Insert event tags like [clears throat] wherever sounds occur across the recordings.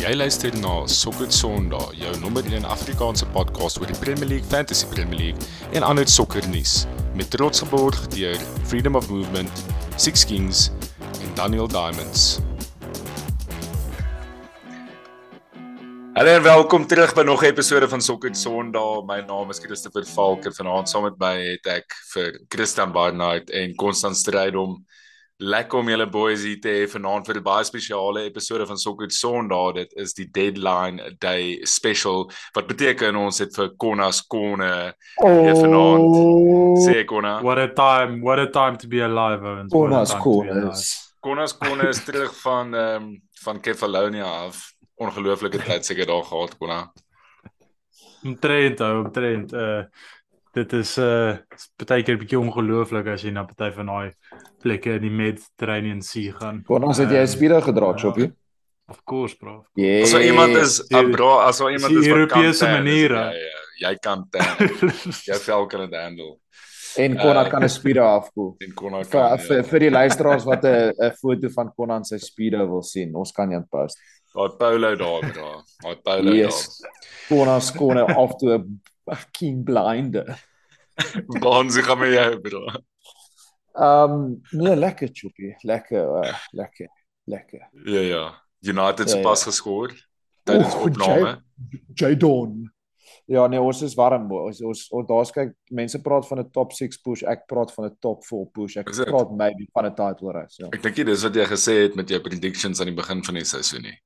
Jy luister na Sokker Sondag, jou nommer 1 Afrikaanse podcast oor die Premier League, Fantasy Premier League en ander sokkernuus met trots geborg deur Freedom of Movement, Six Kings en Daniel Diamonds. Hallo en welkom terug by nog 'n episode van Sokker Sondag. My naam is Christopher Falk en vanaand saam met my het ek vir Christian Barnard en Constant Strydom Lekker om julle boys hier te hê vanaand vir 'n baie spesiale episode van Soccer Sondag. Dit is die deadline day special wat beteken ons het vir Konas Kone hier vanaand. Sê Kona. What a time, what a time to be alive. Owens. What a Konas alive. Konas. Kone is terug van ehm um, van Kefalonia af. Ongelooflike tyd seker daar gehad Kona. Omtrent, ou, omtrent. Uh dit is uh baie keer 'n bietjie ongelooflik as jy na party van daai plekke in die Mediterranean See gaan. Konas het jy Ehm, spiere gedra, Choppy? Of course, bro. Ja. As daar iemand is, ah, bro, as daar iemand die is Europese tan, is maniere. Jy, ja. jy kan [laughs] jy vel kan dit handle. En Konas Uh, kan 'n spiere afkoel. En Vir kan. vir ja. vir die luisteraars wat 'n 'n foto van Konas se spiere wil sien, ons kan dit post. Daai polo daar, bro. Daai polo Yes. Konas Kone af toe 'n fucking blinde. daar. Waar se gaan met jou, bro? Um nee, lekker Choppy, lekker uh, lekker. Lekker. Ja ja. United se Ja, pas ja. geskoor tydens Oeh, opname. Jadon. Ja nee, ons is warm. Ons ons, ons daar's kyk, mense praat van 'n top 6 push, ek praat van 'n top 4 push. Ek Is dit? praat maybe van 'n title race, ja. Ek dink nie dis wat jy gesê het met jou predictions aan die begin van die seisoen nie.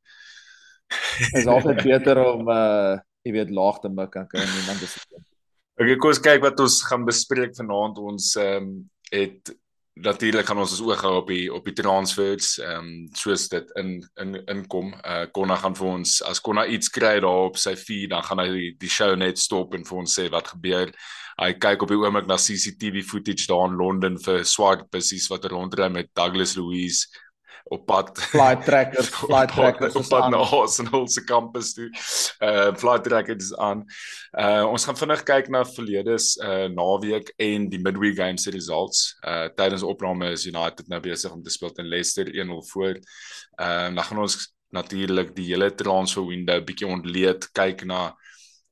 [laughs] is altyd beter om uh jy weet laag te mik en kan niemand is [laughs] Okay, kom ons kyk wat ons gaan bespreek vanaand. Ons ehm um, het natuurlik gaan ons ons oog hou op die op die transfers, ehm um, soos dit in in inkom. Uh Konna gaan vir ons as Konna iets kry daar op sy feed, dan gaan hy die, die show net stop en vir ons sê wat gebeur. Hy kyk op die oomblik na CCTV footage daar in Londen vir swart bussies wat rondry met Douglas Louise op pad flight trackers, flight [laughs] op pad- trackers op pad na Arsenal se kampus toe. Uh flight trackers aan. Uh ons gaan vinnig kyk na verledes uh naweek en die midweek game se results. Uh tydens opname is United nou besig om te speel teen Leicester 1-0 voor. Ehm uh, dan gaan ons natuurlik die hele transfer window bietjie ontleed kyk na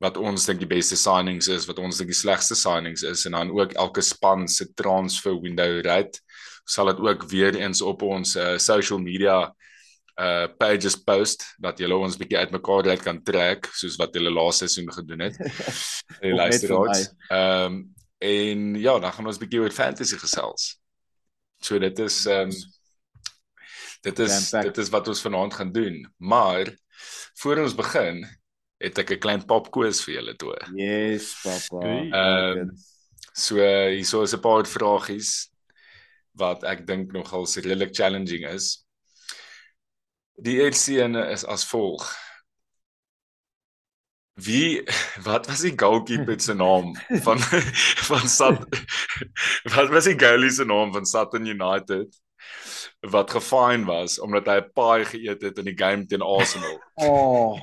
wat ons dink die beste signings is, wat ons dink die slegste signings is en dan ook elke span se transfer window rate sal dit ook weer eens op ons uh, social media uh pages post dat julle ons bietjie uitmekaar uit kan trek soos wat julle laaste seisoen gedoen het. [laughs] Die luisteraars. Ehm um, en ja, dan gaan ons bietjie oor fantasy gesels. So dit is ehm um, dit is dit is wat ons vanaand gaan doen. Maar voor ons begin het ek 'n klein pop quiz vir julle toe. Yes, papa. Ehm so uh, hierso is 'n paar vragies wat ek dink nogal se redelik challenging is. Die ene is as volg. Wie [laughs] wat was die goalkeeper [laughs] se naam van [laughs] van Sat Wat was die goalie se naam van Sutton United wat gefine was omdat hy 'n paai geëet het in die game teen Arsenal. Oh,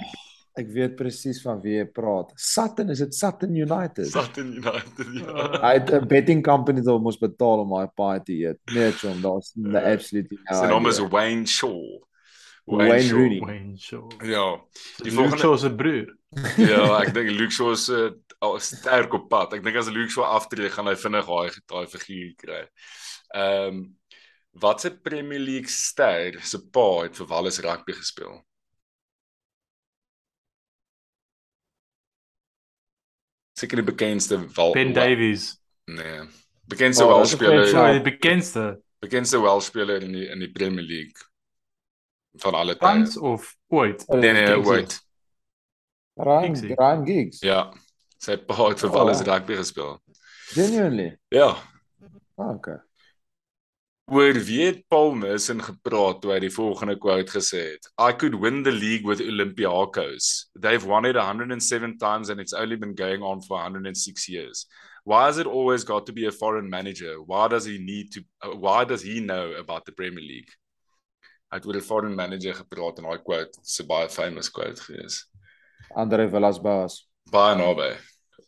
ek weet presies van wie jy praat. Sutton, is dit Sutton United? Sutton United. Ja. Hy het 'n betting company wat moes betaal om daai paai te eet. Nee, chom, daar's the absolute no Sy naam is. Wayne Shaw. Wayne Shaw. Rooney. Wayne Shaw. Ja. Die Die volgende- volgende se broer. [laughs] Ja, ek dink Luke Shaw is uh, al sterk op pad. Ek dink as Luke Shaw aftree, gaan hy vinnig daai daai figuur kry. Ehm um, wat se Premier League ster se pa het vir Wallis rugby gespeel? Seker die bekendste Wal Ben Davies. Nee. Bekendste Oh, oh, dis 'n Welsh French So speler, die bekendste bekendste Welsh speler in die in die Premier League van alle tye. tans of ooit. Nee nee, Giggsy. wait. Ryan. Ryan Giggs. Ja. Sy pa het vir Oh. Wallis rugby gespeel. Genuinely. Ja. Oh, okay. Oor wie het Paul Merson gepraat toe hy die volgende quote gesê het? I could win the league with Olympiacos. They've won it 107 times and it's only been going on for 106 years. Why has it always got to be a foreign manager? Why does he need to uh, why does he know about the Premier League? Hy het oor 'n foreign manager gepraat en daai quote 'n baie famous quote gewees. Andre Villas-Boas. Baie naby.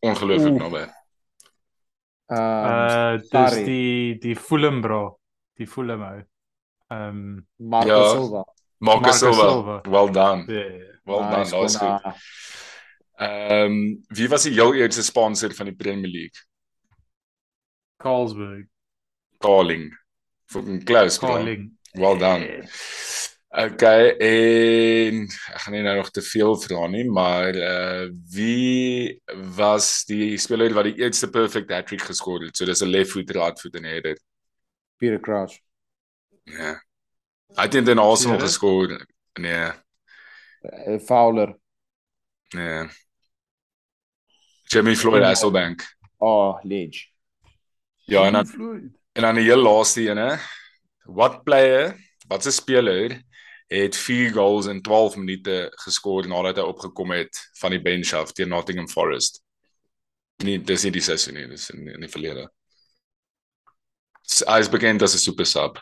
Ongelooflik naby. Ehm Uh dis die die Fulham bro. Die Fulham ou. Ehm Marco ja. Silva. Marcus Marcus Silva. Silva. Well done. Ja, ja. Well done. Nice, Daar's Konna. goed. Ehm um, wie was die heel eerste sponsor van die Premier League? Carlsberg. Carling. Fucking close, bro. Carling. Well done. Okay, en ek gaan nie nou nog te veel vra nie, maar uh wie was die speler wat die eerste perfect hat-trick geskor het? So dis 'n left foot, right foot en header. Peter Crouch. Ja. Hy het in Arsenal geskor. Nee, Uh, Fowler. nee. Jimmy Floyd En- Hasselbank. Oh, Ledge. Ja, en dan Floyd. en dan die heel laaste ene. What player, wat 'n speler het 4 goals in 12 minute geskor nadat hy opgekom het van die bench af teen Nottingham Forest. Nee, dis nie die seisoen nie, dis in, in die verlede. Hy is bekend as 'n super sub.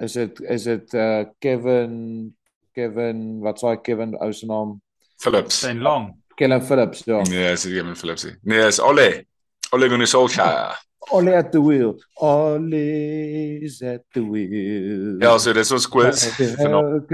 Is dit is dit uh Kevin Kevin wat sê Kevin ou se naam? Phillips. Zijn lang. Kellen Phillips, ja. Nee, is Kevin Phillips nie. Nee, is Ole. Ole Gunnar Solskjaer. Ole at the wheel. Ole is at the wheel. Ja, so dis ons quiz. Vanaand.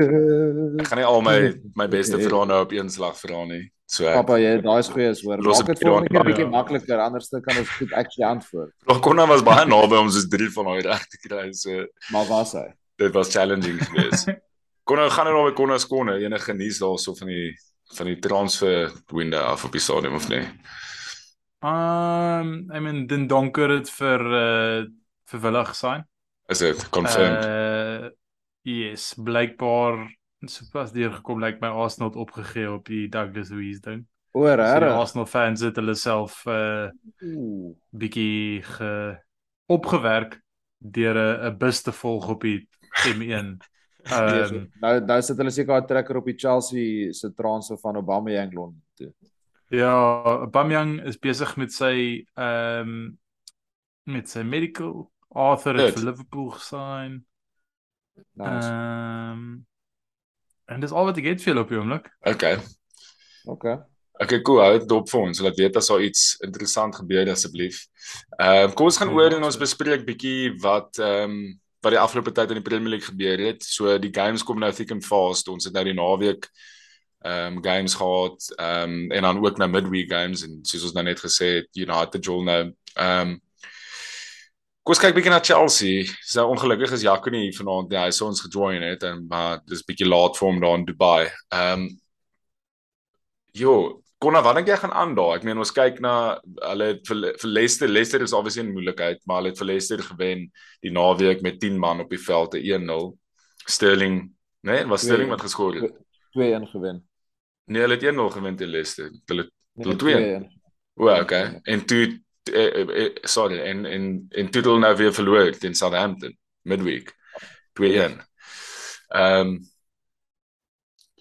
Ek gaan nie al my my beste [laughs] vrae nou op een slag vra nie. So Papa, jy daai is goeie hoor. Los Maak het dit volgende keer hier bietjie aan. makliker anders dan kan ons goed actually antwoord. Nog Konna was baie naby om soos drie van daai reg te kry. So Maar was hy? dit was challenging geweest. [laughs] Konna gaan nou daar by Konna skone enige nuus daarso van die van die transfer window af op die stadium of nee. Um, I mean, Den Donker het vir uh vir Villa gesign. Is dit confirmed? Uh yes, blykbaar sopas deurgekom lyk my Arsenal het opgegee op die Douglas Luiz ding. O, So die regtig? Arsenal fans het hulle self uh Ooh. bietjie ge opgewerk deur 'n 'n bus te volg op die M1. [laughs] Nee, so, Um nou nou sit hulle seker 'n trekker op die Chelsea se transfer van Aubameyang Londen toe. Ja, Aubameyang is besig met sy um met sy medical Arthur het Goed. vir Liverpool gesign. Nice. Um en dis al wat ek het vir julle op die oomblik. Okay. Okay. Okay, cool. Hou dit dop vir ons sodat weet as daar iets interessant gebeur asseblief. Ehm um, kom ons gaan oor en ons bespreek bietjie wat ehm um, wat die afgelope tyd in die Premier League gebeur het. So die games kom nou thick and fast. Ons het nou die naweek ehm um, games gehad ehm um, en dan ook nou midweek games en soos ons nou net gesê het United jol nou ehm um, Kom ons kyk bietjie na Chelsea. So ongelukkig is Jaco nie vanaand nie. Hy sou ons gejoin het en maar dis bietjie laat vir hom daar in Dubai. Ehm um, Jo, Konna, wat dink jy gaan aan daar? Ek meen ons kyk na hulle vir, vir Leicester, Leicester is obviously 'n moeilikheid, maar hulle het vir Leicester gewen die naweek met 10 man op die veld te 1-0. Sterling, nee, was Sterling wat geskor het. 2-1 gewen. Nee, hulle het 1-0 gewen teen Leicester. Hulle Nee, Hulle twee. 2-1. o, okay. En toe eh, eh, eh, sorry, en en en toe hulle nou weer verloor teen Southampton midweek 2-1. Ehm um,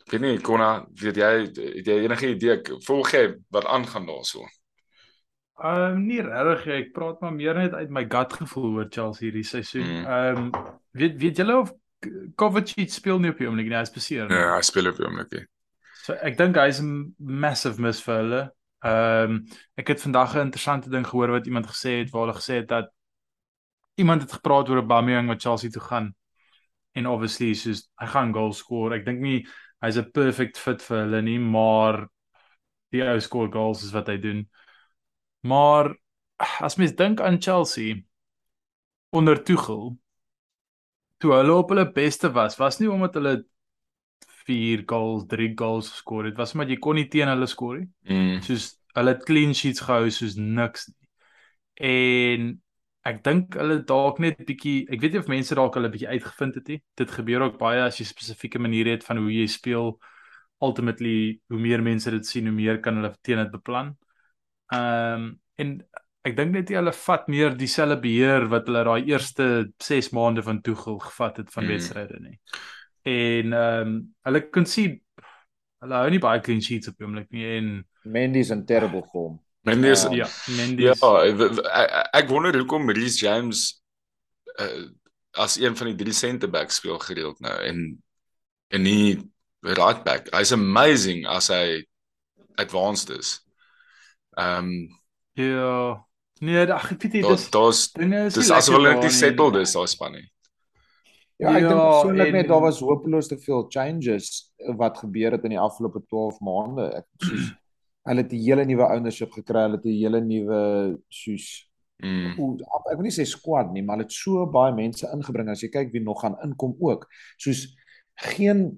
weet nie Konna, weet jy het jy enige idee volg jy wat aangaan daarso? Ehm nie regtig, nie. ek praat maar meer net uit my gut gevoel oor Chelsea hierdie seisoen. Mm. Ehm weet weet julle of Kovacic speel nie op die oomblik nie, hy is beseer. nie. Ja, hy speel op die oomblik. hè. So ek dink hy's 'n massive miss vir hulle. Ehm ek het vandag 'n interessante ding gehoor wat iemand gesê het waar hulle gesê het dat iemand het gepraat oor Aubameyang wat Chelsea toe gaan. En obviously soos hy gaan goals score. Ek dink nie hy's 'n perfect fit vir hulle nie, maar die ou score goals is wat hy doen. Maar as mens dink aan Chelsea onder Tuchel toe hulle op hulle beste was, was nie omdat hulle 4 goals, 3 goals geskor het, was omdat jy kon nie teen hulle skoor nie. Mm. Soos hulle het clean sheets gehou soos niks nie. En ek dink hulle dalk net bietjie, ek weet nie of mense dalk hulle bietjie uitgevind het nie. Dit gebeur ook baie as jy spesifieke maniere het van hoe jy speel. Ultimately, hoe meer mense dit sien, hoe meer kan hulle teen dit beplan. Ehm um, en ek dink net hulle vat meer dieselfde beheer wat hulle daai eerste 6 maande van Tuchel gevat het van mm. wedstryde nie. En ehm um, hulle kon sien hulle hou nie baie clean sheets op die oomblik nie en Mendy's in terrible form. Men is Ja. ja, Mendy ja, is ek ek wonder hoekom Reece James uh, as een van die drie center backs speel gereeld nou en en nie right back. Hy's amazing as hy advanced is. Ehm um, ja. Nee, ag ek weet nie daar dis daar's is dis asof hulle net settled is daai span nie. Ja, ek Ja, dink persoonlik net daar was hopeloos te veel changes wat gebeur het in die afgelope 12 maande. Ek soos [clears throat] hulle het 'n hele nuwe ownership gekry, hulle het 'n hele nuwe soos Mm. hoe ek wil nie sê squad nie, maar hulle het so baie mense ingebring as jy kyk wie nog gaan inkom ook. Soos geen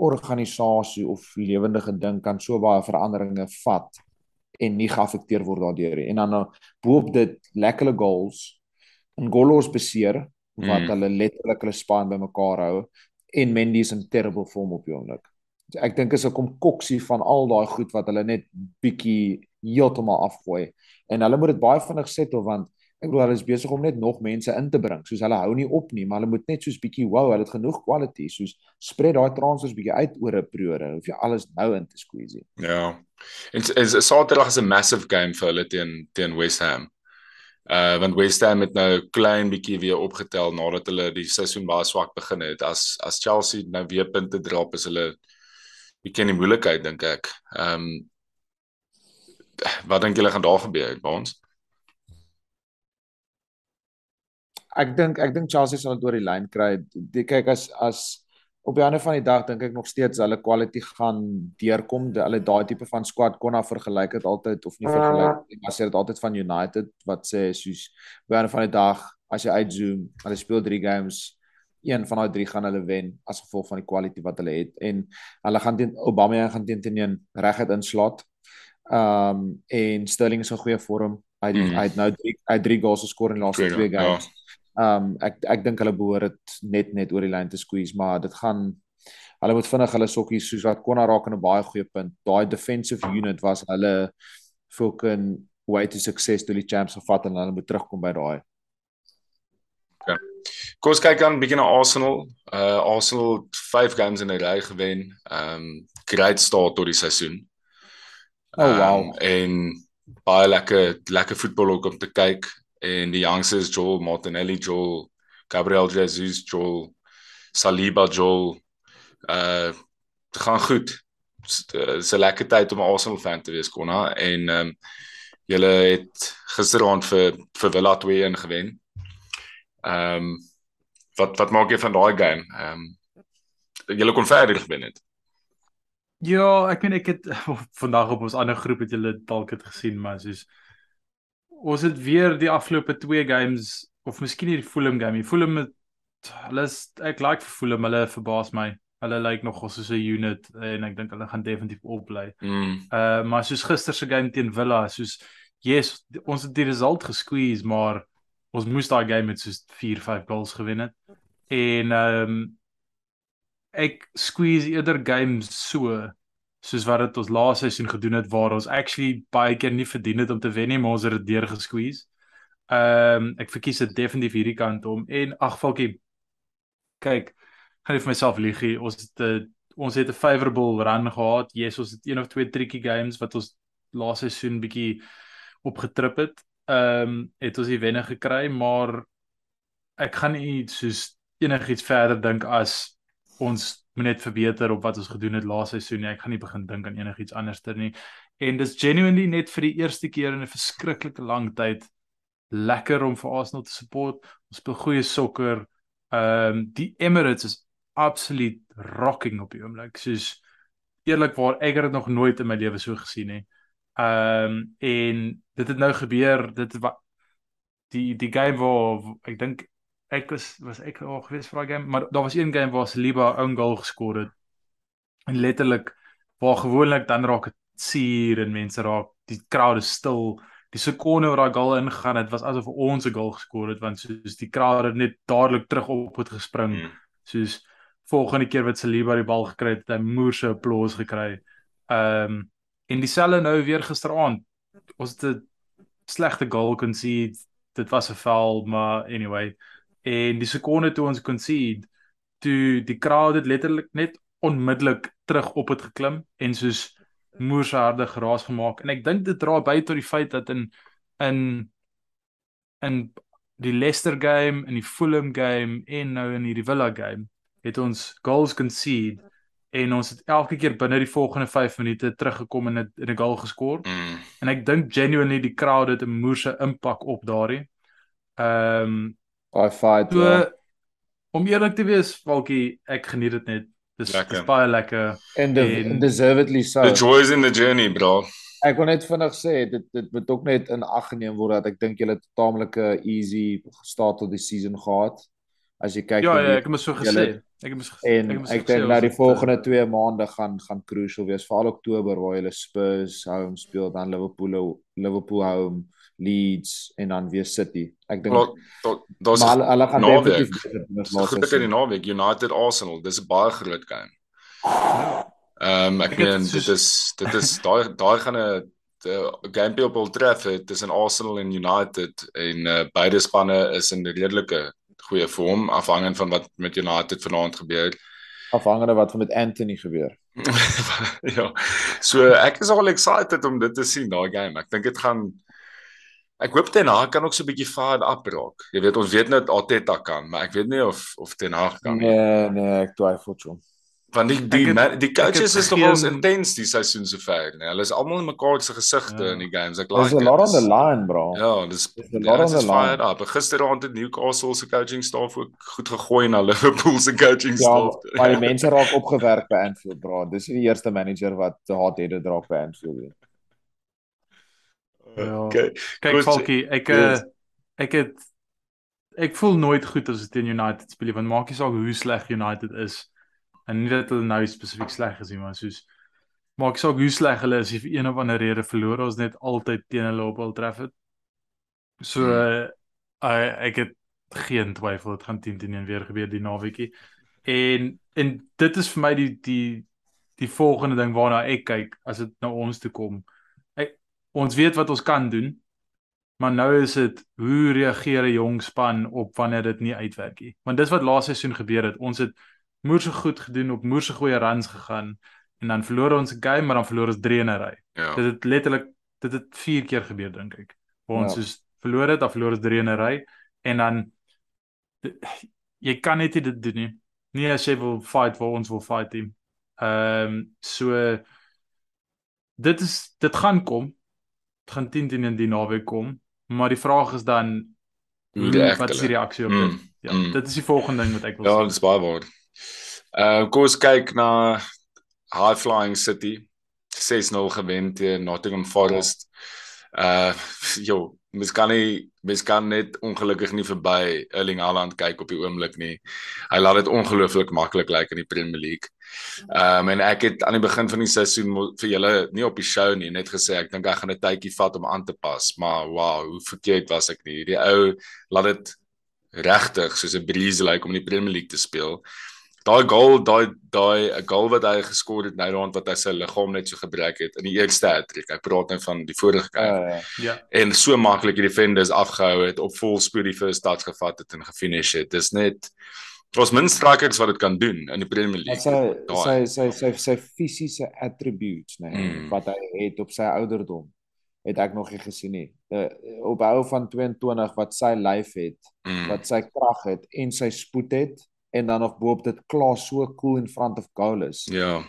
organisasie of lewendige ding kan so baie veranderinge vat en nie geaffekteer word daardeur nie. En dan nou boop dit lekkere goals. Ngolos beseer wat Mm. hulle letterlik hulle span bymekaar hou en Mendy is in terrible vorm op die oomblik. Ek dink is 'n konkoksie van al daai goed wat hulle net bietjie heeltemal afgooi en hulle moet dit baie vinnig settle want ek bedoel hulle is besig om net nog mense in te bring. Soos hulle hou nie op nie, maar hulle moet net soos bietjie wow, hulle het genoeg quality, soos spread daai transfers bietjie uit oor 'n periode. Hoef jy alles nou in te squeeze. Ja. En is Saterdag is 'n massive game vir hulle teen teen West Ham. Uh want West Ham het nou klein bietjie weer opgetel nadat hulle die seisoen baie swak begin het. As as Chelsea nou weer punte drop is hulle bietjie in die moeilikheid dink ek. Ehm um, wat dink julle gaan daar gebeur by ons? Ek dink ek dink Chelsea sal dit oor die lyn kry. Die kyk as as op die einde van die dag dink ek nog steeds hulle quality gaan deurkom. De- Hulle daai tipe van squad kon af vergelyk het altyd of nie vergelyk nie, maar sê dit altyd van United wat sê soos op die einde van die dag as jy uitzoom, hulle speel 3 games, een van daai 3 gaan hulle wen as gevolg van die quality wat hulle het en hulle gaan teen Aubameyang gaan teen teen reguit inslaat. Ehm um, en Sterling is in goeie vorm. Hy Mhm. hy het nou 3 hy het 3 goals geskor in die laaste Goeie, 2 ja. games. Ehm um, ek ek dink hulle behoort dit net net oor die lyn te squeeze, maar dit gaan hulle moet vinnig hulle sokkies soos wat Konna raak in 'n baie goeie punt. Daai defensive unit was hulle fucking way to success toe die champs gevat en hulle moet terugkom by daai. Kom ons kyk dan 'n bietjie na Arsenal. Uh Arsenal het 5 games in 'n ry gewen. Um, great start tot die seisoen. Oh wow. Um, en baie lekker lekker voetbal ook om te kyk en die youngsters Joel Martinelli, Joel Gabriel Jesus, Joel Saliba, Joel uh gaan goed. Dit is 'n lekker tyd om 'n Arsenal fan te wees Konna en ehm um, julle het gisteraand vir vir Villa 2-1 gewen. Ehm um, wat wat maak jy van daai game? Ehm um, julle kon verder gewen het. Ja, ek meen ek het [laughs] vandag op ons ander groep het julle dalk dit gesien, maar soos ons het weer die afgelope 2 games of miskien hierdie Fulham game. Die Fulham het hulle is ek like vir Fulham, hulle verbaas my. Hulle lyk like nogal soos 'n unit en ek dink hulle gaan definitief opbly. Mm. Uh maar soos gister se game teen Villa, soos yes, ons het die result gesqueeze, maar ons moes daai game met soos 4-5 goals gewen het. En ehm um, ek squeeze eerder games so soos wat dit ons laaste seisoen gedoen het waar ons actually baie keer nie verdien het om te wen nie, maar ons het dit deur gesqueeze. Ehm um, ek verkies dit definitief hierdie kant om. En ag valkie kyk gaan nie vir myself liegie ons het 'n ons het 'n favorable run gehad. Yes ons het een of twee tricky games wat ons laaste seisoen bietjie opgetrip het. Ehm um, het ons die wenne gekry maar ek gaan nie soos enigiets verder dink as ons moet net verbeter op wat ons gedoen het laaste seisoen nie ek gaan nie begin dink aan enigiets anderster nie en dis genuinely net vir die eerste keer in 'n verskriklike lang tyd lekker om vir Arsenal te support ons speel goeie sokker ehm um, die Emirates is absoluut rocking op die oomblik. Soos eerlikwaar ek het dit nog nooit in my lewe so gesien nie. Ehm um, en dit het nou gebeur, dit wat die die game waar ek dink ek was was ek al gewees vir daai game, maar daar was een game waar Saliba 'n goal geskor het. En letterlik waar gewoonlik dan raak dit suur en mense raak die crowd is stil. Die sekonde waar daai goal ingegaan het, was asof ons 'n goal geskor het want soos die crowd het net dadelik terug op het gespring. Mm. Soos volgende keer wat Saliba die bal gekry het, het hy moerse applous gekry. Ehm um, en dieselfde nou weer gisteraand. Ons het 'n slegte goal concede. Dit was 'n foul, maar anyway. En die sekonde toe ons concede, toe die crowd het letterlik net onmiddellik terug op het geklim en soos moerse harde geraas gemaak. En ek dink dit dra by tot die feit dat in in in die Leicester game, in die Fulham game en nou in hierdie Villa game het ons goals concede en ons het elke keer binne die volgende 5 minute teruggekom en het 'n goal geskor. Mm. En ek dink genuinely die crowd het 'n moerse impak op daardie. Ehm um, Daai fight. so ja. om eerlik te wees, Falkie, ek geniet dit net. Dis Lekker. dis baie lekker. En de, En- deservedly so. The joys in the journey, bro. Ek wil net vinnig sê dit dit moet ook net in ag geneem word dat ek dink julle het 'n taamlike easy start tot die season gehad. As jy kyk Ja, ja, die- ek het mos so julle- gesê. Ek het mos gesê. En het mos so ek dink nou die het, volgende 2 maande gaan gaan crucial wees, veral Oktober waar hulle Spurs home speel, dan Liverpool Liverpool home, Leeds en dan weer City. Ek dink daar's maar hulle, hulle gaan naweek. definitief beter doen as in die naweek United Arsenal. Dis 'n baie groot game. Ehm um, ek Ek meen dit is dit is [laughs] daai daai gaan 'n 'n game op Old Trafford tussen Arsenal en United en uh, beide spanne is in redelike goeie vorm afhangend van wat met United vanaand gebeur. Afhangende wat met Anthony gebeur. [laughs] ja. So ek is al excited om dit te sien daai game. Ek dink dit gaan Ek hoop Ten Hag kan ook so 'n bietjie fire up raak. Jy weet ons weet net Arteta kan, maar ek weet nie of of Ten Hag kan nie. Nee, nee, ek twyfel so. Want die die het- die coaches is nogal geen- intens die seisoen sover, nee. Hulle is almal in mekaar se gesigte Ja. in die games. Ek like a lot on the line, bro. Ja, dis a ja, lot on dit the is line. up. Gisteraand het Newcastle se coaching staf ook goed gegooi na Liverpool se coaching Ja, staf. maar die mense raak opgewerk by Anfield, bro. Dis die eerste manager wat hard het draak by Anfield nie. Ja. Kyk Goed, Falkie, ek yes. uh, ek het ek voel nooit goed as dit teen United speel want maak nie saak hoe sleg United is. En nie dat hulle nou spesifiek sleg is nie, maar soos maak saak hoe sleg hulle is, jy vir een of ander rede verloor ons net altyd teen hulle op Old Trafford. So uh, uh, ek het geen twyfel dit gaan 10 teen 1 weer gebeur die naweekie. En en dit is vir my die die die volgende ding waarna ek kyk as dit na ons toe kom. Ek ons weet wat ons kan doen. Maar nou is dit hoe reageer 'n jong span op wanneer dit nie uitwerk nie. Want dis wat laaste seisoen gebeur het. Ons het moerse goed gedoen op moerse goeie runs gegaan en dan verloor ons 'n game, maar dan verloor ons 3 in 'n ry. Ja. Dit het letterlik dit het 4 keer gebeur dink ek. Waar ons Ja. soos verloor het, dan verloor ons 3 in 'n ry en dan dit- jy kan net nie dit doen nie. Nie as jy wil fight waar ons wil fight team. Ehm um, so dit is dit gaan kom. Dit gaan 10 teen in die naweek kom, maar die vraag is dan Hoe hoe, reageer wat is die reaksie op Mm, dit? Ja, mm. dit is die volgende ding wat ek wil Ja, sê. dis baie waar. Uh kom ons kyk na High Flying City 6-0 gewen teen Nottingham Forest. Uh jo, mens kan nie mens kan net ongelukkig nie verby Erling Haaland kyk op die oomblik nie. Hy laat dit ongelooflik maklik lyk in die Premier League. Um en ek het aan die begin van die seisoen vir julle nie op die show nie net gesê ek dink hy gaan 'n tydjie vat om aan te pas, maar wow, hoe verkeerd was ek nie. Die ou laat dit regtig soos 'n breeze lyk om in die Premier League te speel. Daai goal, daai daai 'n goal wat hy geskor het nou rond wat hy sy liggaam net so gebruik het in die eerste hattrick. Ek praat nou van die vorige Ja, game. ja. En so maklik die defenders afgehou het, op vol spoed die first touch gevat het en gefinish het. Dis net ons min strikers wat dit kan doen in die Premier League. sy sy sy sy sy fisiese attributes, nee, Mm. wat hy het op sy ouderdom het ek nog nie gesien nie. Uh, op hou van 22 wat sy lyf het, Mm. wat sy krag het en sy spoed het en dan nog boop dit klaar so cool in front of goal is. Ja.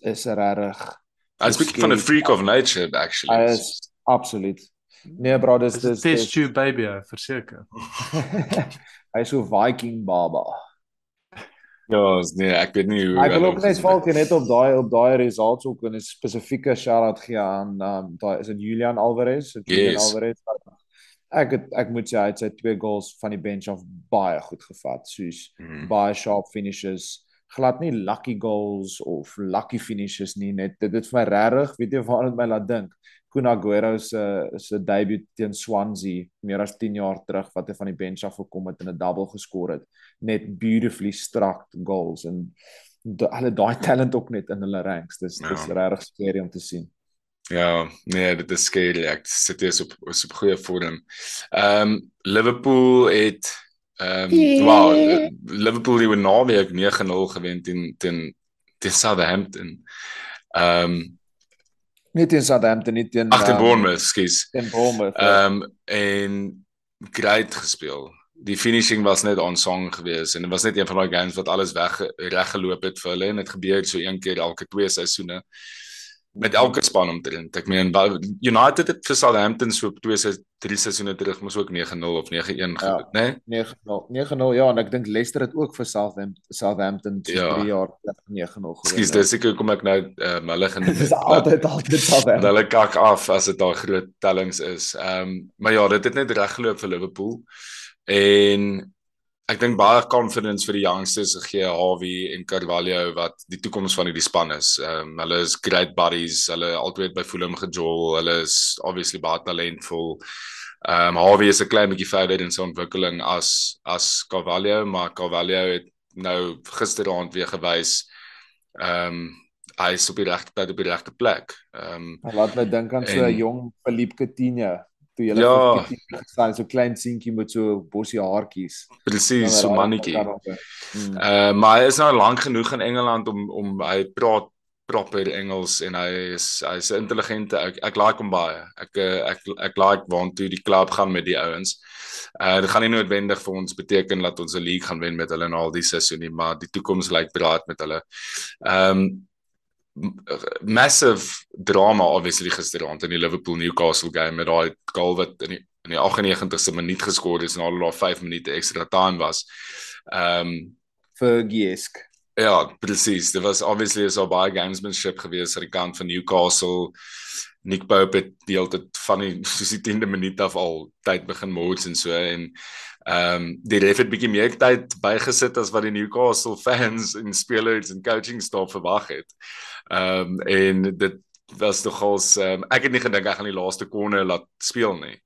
Is regtig Hy's 'n bietjie van 'n freak of nature hy actually. is absoluut. Nee bro, dis Dis test tube baby, eh, verseker. [laughs] hy is so Viking baba. Ja, is- nee, ek weet nie hoe ek wil ook net valke net op daai op daai results ook 'n spesifieke shout-out gee aan um, daai is dit Julian Alvarez, het Julian Yes. Alvarez. Ek het ek moet sê hy het sy twee goals van die bench af baie goed gevat, soos Mm. baie sharp finishes. Glad nie lucky goals of lucky finishes nie, net dit het vir my regtig, weet jy waar dit my laat dink. Kun Aguero se se debuut teen Swansea meer as 10 jaar terug wat hy van die bench af gekom het en 'n double geskor het. Net beautifully struck goals en hulle daai talent ook net in hulle ranks. Dis Ja. dis regtig scary om te sien. Ja, nee, dit is scary. Ek sit hier op is op goeie vorm. Ehm um, Liverpool het ehm um, wow, Liverpool die naweek 9-0 gewen teen teen teen Southampton. Ehm um, Nie teen Southampton nie teen agter ehm, Bournemouth, skus. Teen Bournemouth. ja. Ehm um, en great gespeel. Die finishing was net on song geweest en dit was net een van daai games wat alles weg reggeloop het vir hulle en dit gebeur so een keer elke twee seisoene. Met elke span omtrent. Ek meen United het vir Southampton so twee se drie seisoene terug mos ook 9-0 of 9-1 ja, gedoen, né? Nee? 9-0. 9-0 ja, en ek dink Leicester het ook vir Southampton Southampton so ja. 3 jaar 9-0 gewen. Dis dis ek kom ek nou um, hulle gaan [laughs] Dis altyd altyd Southampton. Hulle kak af as dit daar groot tellings is. Ehm um, maar ja, dit het net reg geloop vir Liverpool. En ek dink baie confidence vir die youngsters gee Harvey en Carvalho wat die toekoms van hierdie span is. Ehm um, hulle is great buddies. Hulle altyd by Fulham gejol. Hulle is obviously baie talentvol. Ehm um, Harvey is 'n klein bietjie verder in sy ontwikkeling as as Carvalho, maar Carvalho het nou gisteraand weer gewys ehm um, hy is op die regte tyd op die regte plek. Ehm um, laat my dink aan so 'n jong Philippe Coutinho toe jy ja. gestaan so klein seentjie met so bossie haartjies. Presies, so mannetjie. Hmm. Uh maar hy is nou lank genoeg in Engeland om om hy praat proper Engels en hy is hy's 'n intelligente ek, ek like hom baie. Ek ek ek, ek like waantoe die klub gaan met die ouens. Uh dit gaan nie noodwendig vir ons beteken dat ons 'n league gaan wen met hulle na al die seisoen nie, maar die toekoms lyk braai met hulle. Ehm um, massive drama obviously gisteraand in die Liverpool Newcastle game met daai goal wat in die in die 98ste minuut geskoor is al daai 5 minute ekstra time was. Ehm um, vir Giesk. Ja, presies. Dit was obviously so baie gamesmanship geweest aan die kant van Newcastle. Nick Pope het die hele tyd van die [laughs] soos die 10de minuut af al tyd begin mods en so en ehm um, die ref het bietjie meer tyd bygesit as wat die Newcastle fans en spelers en coaching staf verwag het. Ehm um, en dit was nogals um, ek het nie gedink ek gaan die laaste korne laat speel nie.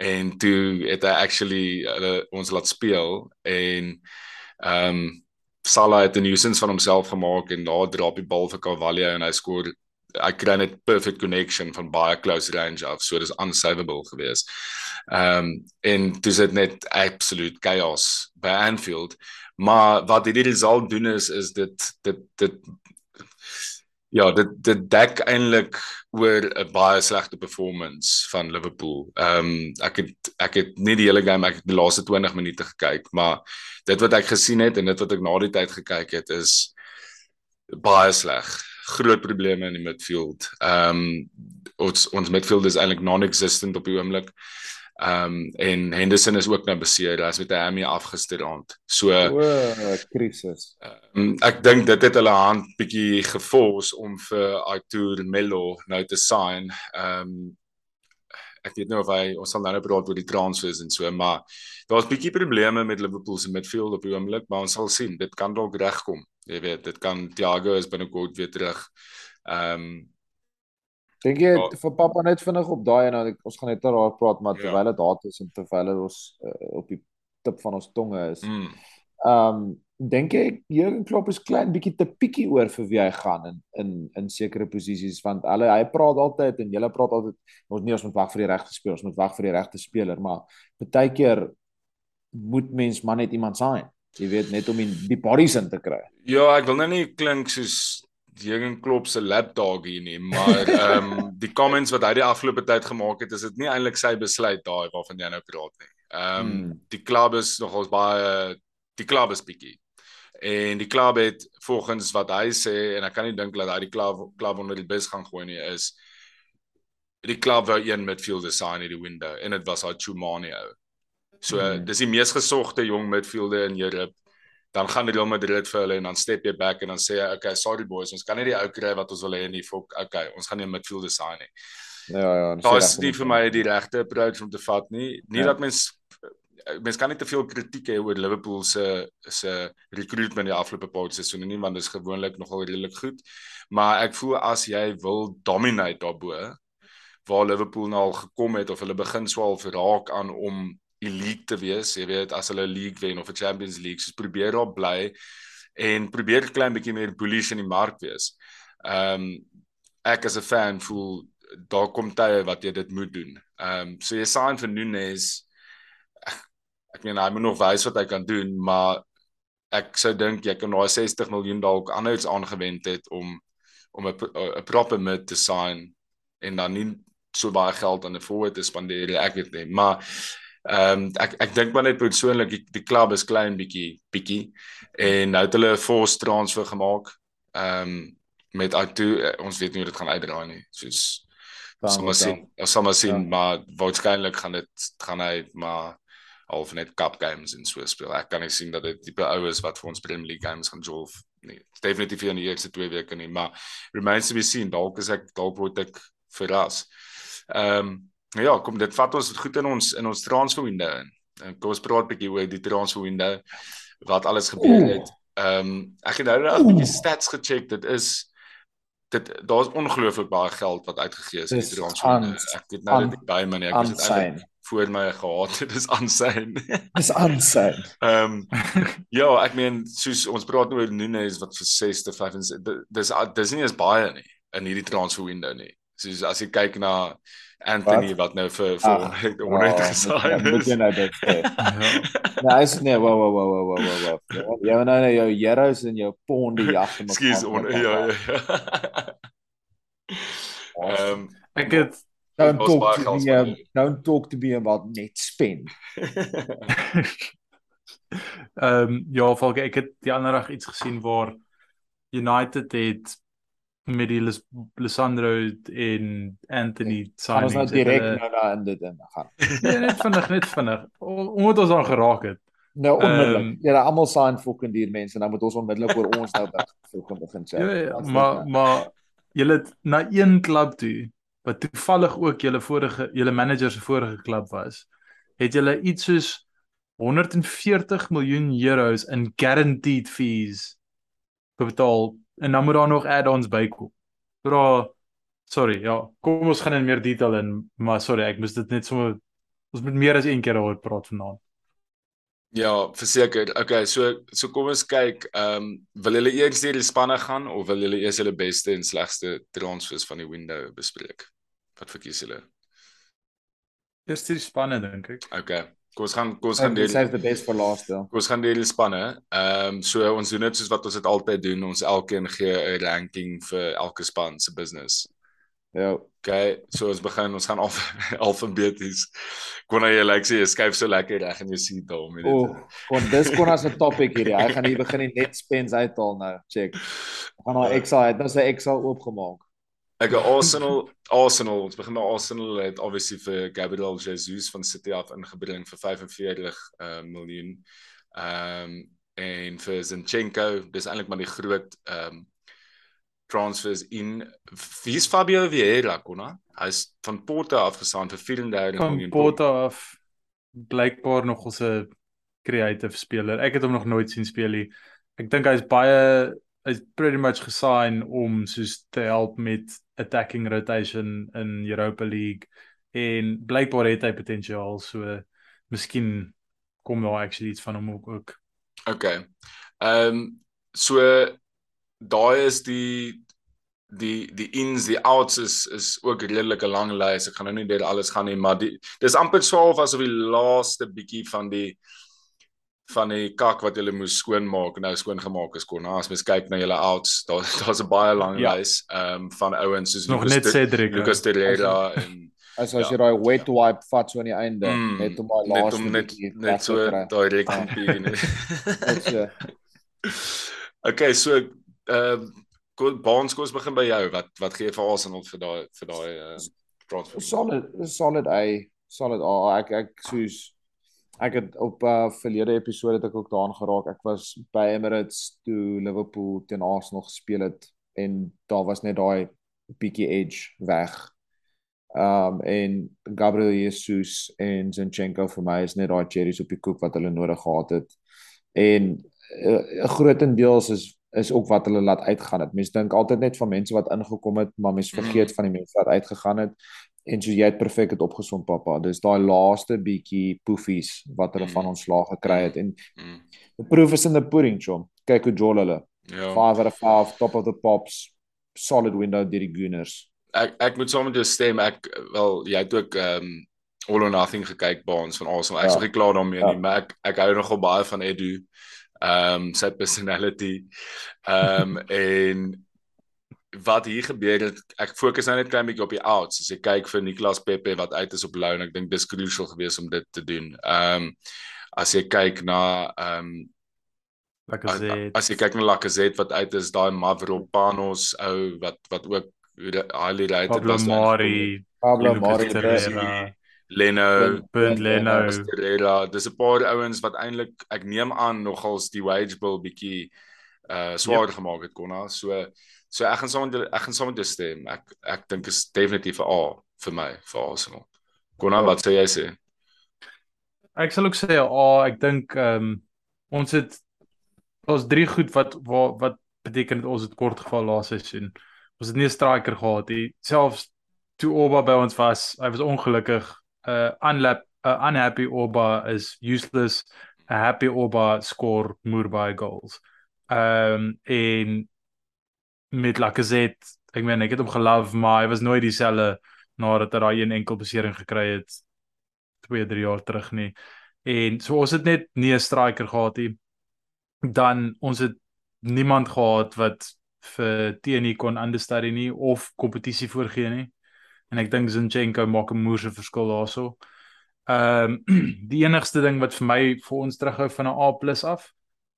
En toe het hy actually uh, ons laat speel en ehm um, Salah het 'n nuisance van homself gemaak en daar drop die bal vir Carvalho en hy skoor hy kry net perfect connection van baie close range af so dis unsavable geweest. Ehm um, en dis dit net absolute chaos by Anfield. Maar wat dit result doen is is dit dit dit ja, dit dit dek eintlik oor 'n baie slegte performance van Liverpool. Ehm um, ek het ek het nie die hele game ek het die laaste 20 minute gekyk, maar dit wat ek gesien het en dit wat ek na die tyd gekyk het is baie sleg. Groot probleme in die midfield. Ehm um, ons ons midfield is eintlik non-existent op die oomblik. Ehm um, en Henderson is ook nou beseer, hy's met 'n hammy afgesteraand. So o, krisis. Um, ek dink dit het hulle hand bietjie gefors om vir Artur Melo nou te sign. Ehm um, ek weet nou of hy ons sal nou nou praat oor die transfers en so, maar daar's bietjie probleme met Liverpool se midfield op die oomblik, maar ons sal sien. Dit kan dalk regkom. Jy weet, dit kan Thiago is binnekort weer terug. Ehm um, Dink jy ja. vir pappa net vinnig op daai en dan ons gaan net daar praat maar ja. terwyl dit daar is en terwyl ons uh, op die tip van ons tonge is. Mm. Ehm um, dink jy Jurgen Klopp is klein bietjie te pikkie oor vir wie hy gaan in in in sekere posisies want hulle hy praat altyd en julle praat altyd ons nie ons moet wag vir die regte speler, ons moet wag vir die regte speler, maar baie keer moet mens maar net iemand sign. Jy weet net om die, die bodies in te kry. Ja, ek wil nou nie klink soos Jürgen Klopp se lapdog hier nie, maar ehm um, die comments wat hy die afgelope tyd gemaak het, is dit nie eintlik sy besluit daai waarvan jy nou praat nie. Ehm um, hmm. die klub is nogals baie die klub is bietjie. En die klub het volgens wat hy sê en ek kan nie dink dat hy die klub klub onder die bus gaan gooi nie is die klub wou een midfielder sign in die window en dit was hy Chumani. So hmm. dis die mees gesogte jong midfielder in Europa dan gaan Real Madrid vir hulle en dan step jy back en dan sê jy okay sorry boys ons kan nie die ou kry wat ons wil hê nie fok okay ons gaan nie 'n midfielder sign nie ja ja dit is nie vir my die regte approach om te vat nie nie ja. dat mens mens kan nie te veel kritiek hê oor Liverpool se se recruitment die afgelope paar seisoene nie want dit is gewoonlik nogal redelik goed maar ek voel as jy wil dominate daarbo waar Liverpool nou al gekom het of hulle begin swaal verraak aan om elite te wees, jy weet as hulle league wen of 'n Champions League, so probeer daar bly en probeer 'n klein bietjie meer bullish in die mark wees. Ehm um, ek as 'n fan voel daar kom tye wat jy dit moet doen. Ehm um, so jy sign vir Nunes ek, meen hy moet nog wys wat hy kan doen, maar ek sou dink jy kan daai 60 miljoen dalk anders aangewend het om om 'n 'n proper mid te sign en dan nie so baie geld aan 'n forward te spandeer ek weet nie maar Ehm um, ek ek dink maar net persoonlik die, die klub is klein bietjie bietjie en nou het hulle 'n force transfer gemaak. Ehm um, met Atu uh, ons weet nie hoe dit gaan uitdraai nie. Soos Dan sal maar sien. Ons sal maar sien, Ja. maar waarskynlik gaan dit gaan hy maar half net cup games en so speel. Ek kan nie sien dat dit tipe ou is wat vir ons Premier League games gaan jol nie. Definitief in die eerste 2 weke nie, maar remains to be seen. Dalk is ek dalk word ek verras. Ehm um, ja, kom dit vat ons goed in ons in ons transfer window in. En kom ons praat 'n bietjie oor die transfer window wat alles gebeur het. Ehm um, ek het nou net 'n bietjie stats gecheck. Dit is dit daar's ongelooflik baie geld wat uitgegee is in die transfer Ek het nou nie by my nie. Ek was dit eintlik voor my gehad. Dit is aansyn. Dis aansyn. Ehm ja, ek meen soos ons praat nou oor Nunes wat vir 6 te 5 is di- dis dis nie eens baie nie in hierdie transfer window nie. Soos as jy kyk na Anthony wat, wat nou vir vir Ag, 100 100 Ja, gesign moet is. jy nou dit sê. [laughs] Ja. Nee, is nee, wow wow wow wow wow wow. wow. Jy nou nou jou euros en jou ponde jag in Ekskuus, on, ja ja ja. Ehm Ek het Don't talk to me um, spandeer. don't talk to me about net spend. ehm [laughs] um, ja, Falk, ek het die ander dag iets gesien waar United het met die Lis Lisandro en Anthony Gaan ons nou direk hulle- nou na in dit in gaan. Nee, net vinnig, net vinnig. Omdat ons aan geraak het. Nou onmiddellik. Ehm, Ja, almal sign fucking duur mense, nou moet ons onmiddellik oor ons nou begin begin sê. Ja, ja, maar nou? maar julle na een klub toe wat toevallig ook julle vorige julle manager se vorige klub was, het julle iets soos 140 miljoen euros in guaranteed fees betaal en dan moet daar nog add-ons bykom. Bra sorry, ja, kom ons gaan in meer detail in, maar sorry, ek moes dit net sommer ons moet meer as een keer daaroor praat vanaand. Ja, verseker. Okay, so so kom ons kyk, ehm um, wil julle eers deur die spanne gaan of wil julle eers julle beste en slegste transfers van die window bespreek? Wat verkies julle? Eers die spanne dink ek. Okay. Kom ons gaan kom ons gaan deur save the best for last ja. Kom ons gaan deur die spanne. Ehm um, so ons doen dit soos wat ons dit altyd doen. Ons elkeen gee 'n ranking vir elke span se business. Ja. Okay, so ons begin, ons gaan alf [laughs] alfabeties. Kon jy lyk sê jy skuif so lekker reg in jou seat daar om dit. O, kon dis kon as 'n topic hierdie. Hy gaan hier begin die net spends uithaal nou. Check. Ons gaan Excel, hy het nou sy Excel oopgemaak. Ek Arsenal, Arsenal, ons begin by Arsenal het obviously vir Gabriel Jesus van City af ingebring vir 45 uh, miljoen. Ehm um, en vir Zinchenko, dis eintlik maar die groot ehm um, transfers in wie's Fabio Vieira konna? Hy's van Porto afgesaan vir 34 van miljoen. Porto af blykbaar nog 'n creative speler. Ek het hom nog nooit sien speel nie. Ek dink hy's baie hy's pretty much gesign om soos te help met attacking rotation in Europa League en blykbaar het hy potensiaal so miskien kom daar actually iets van hom ook. ook. Okay. Ehm um, so daai is die die die ins die outs is is ook redelik 'n lang lys. Ek gaan nou nie deur alles gaan nie, maar die dis amper swaalf asof die laaste bietjie van die van die kak wat jy moes skoonmaak nou skoongemaak is kon. As mens kyk na julle outs, daar [laughs] daar's 'n baie lang Ja. lys ehm um, van ouens soos Nog Lucas net Cedric. Lucas Torreira en As as Ja. jy daai wet wipe vat so aan die einde, mm, net om daai net laaste om net bietjie net reg so te kry. daai rekkampie. Net so. [laughs] Okay, so ehm uh, Baans kom ons begin by jou. Wat wat gee vir Arsenal vir daai vir daai uh, transfer? Solid solid A, solid A. Ek ek soos ek het op 'n uh, verlede episode het ek ook daaraan geraak. Ek was by Emirates toe Liverpool teen Arsenal gespeel het en daar was net daai bietjie edge weg. Um en Gabriel Jesus en Zinchenko vir my is net daai cherries op die koek wat hulle nodig gehad het. En uh, grootendeels is is ook wat hulle laat uitgaan het. Mense dink altyd net van mense wat ingekom het, maar mense vergeet Mm. van die mense wat uitgegaan het. En so jy het perfek het opgesom pappa. Dis daai laaste bietjie poefies wat hulle van ontslaag gekry het en Mm, the proof is in the pudding, chom. Kyk hoe jol hulle. ja. 5 out of 5 top of the pops. Solid window deur die Gunners. Ek ek moet saam met jou stem. Ek wel jy het ook ehm um, All or Nothing gekyk Baans van Arsenal. Ek's Ja. nog nie klaar daarmee Ja. nie, maar ek ek hou nogal baie van Edu. Ehm um, sy personality. Ehm um, [laughs] en wat hier gebeur het, ek fokus nou net klein bietjie op die outs. As jy kyk vir Niklas Pepe wat uit is op loan, ek dink dis crucial geweest om dit te doen. Ehm um, as jy kyk na ehm um, Lacazette. As jy kyk na Lacazette wat uit is, daai Mavropanos ou wat wat ook highly rated Pablo was. Mari, Pablo Mari Leno, Bernd Leno. Torreira. Dis 'n paar ouens wat eintlik ek neem aan nogals die wage bill bietjie uh swaar yep. gemaak het konna. So so ek gaan saam met ek gaan saam met jou stem. Ek ek dink is definitief 'n A vir my vir Arsenal. Konna, wat sê jy sê? Ek sal ook sê A, ek dink ehm um, ons het ons drie goed wat wat, wat beteken dit ons het kort geval laaste seisoen. Ons het nie 'n striker gehad nie. Selfs toe Oba by ons was, hy was ongelukkig. Uh unlap uh, unhappy Oba is useless. A happy Oba score more by goals. Ehm um, en met Lacazette, ek meen ek het hom gelove, maar hy was nooit dieselfde nadat hy daai een enkel besering gekry het 2, 3 jaar terug nie. En so ons het net nie 'n striker gehad nie. Dan ons het niemand gehad wat vir TNI kon understudy nie of kompetisie voorgee nie. En ek dink Zinchenko maak 'n moerse verskil daarso. Ehm um, [clears throat] die enigste ding wat vir my vir ons terughou van 'n A+ af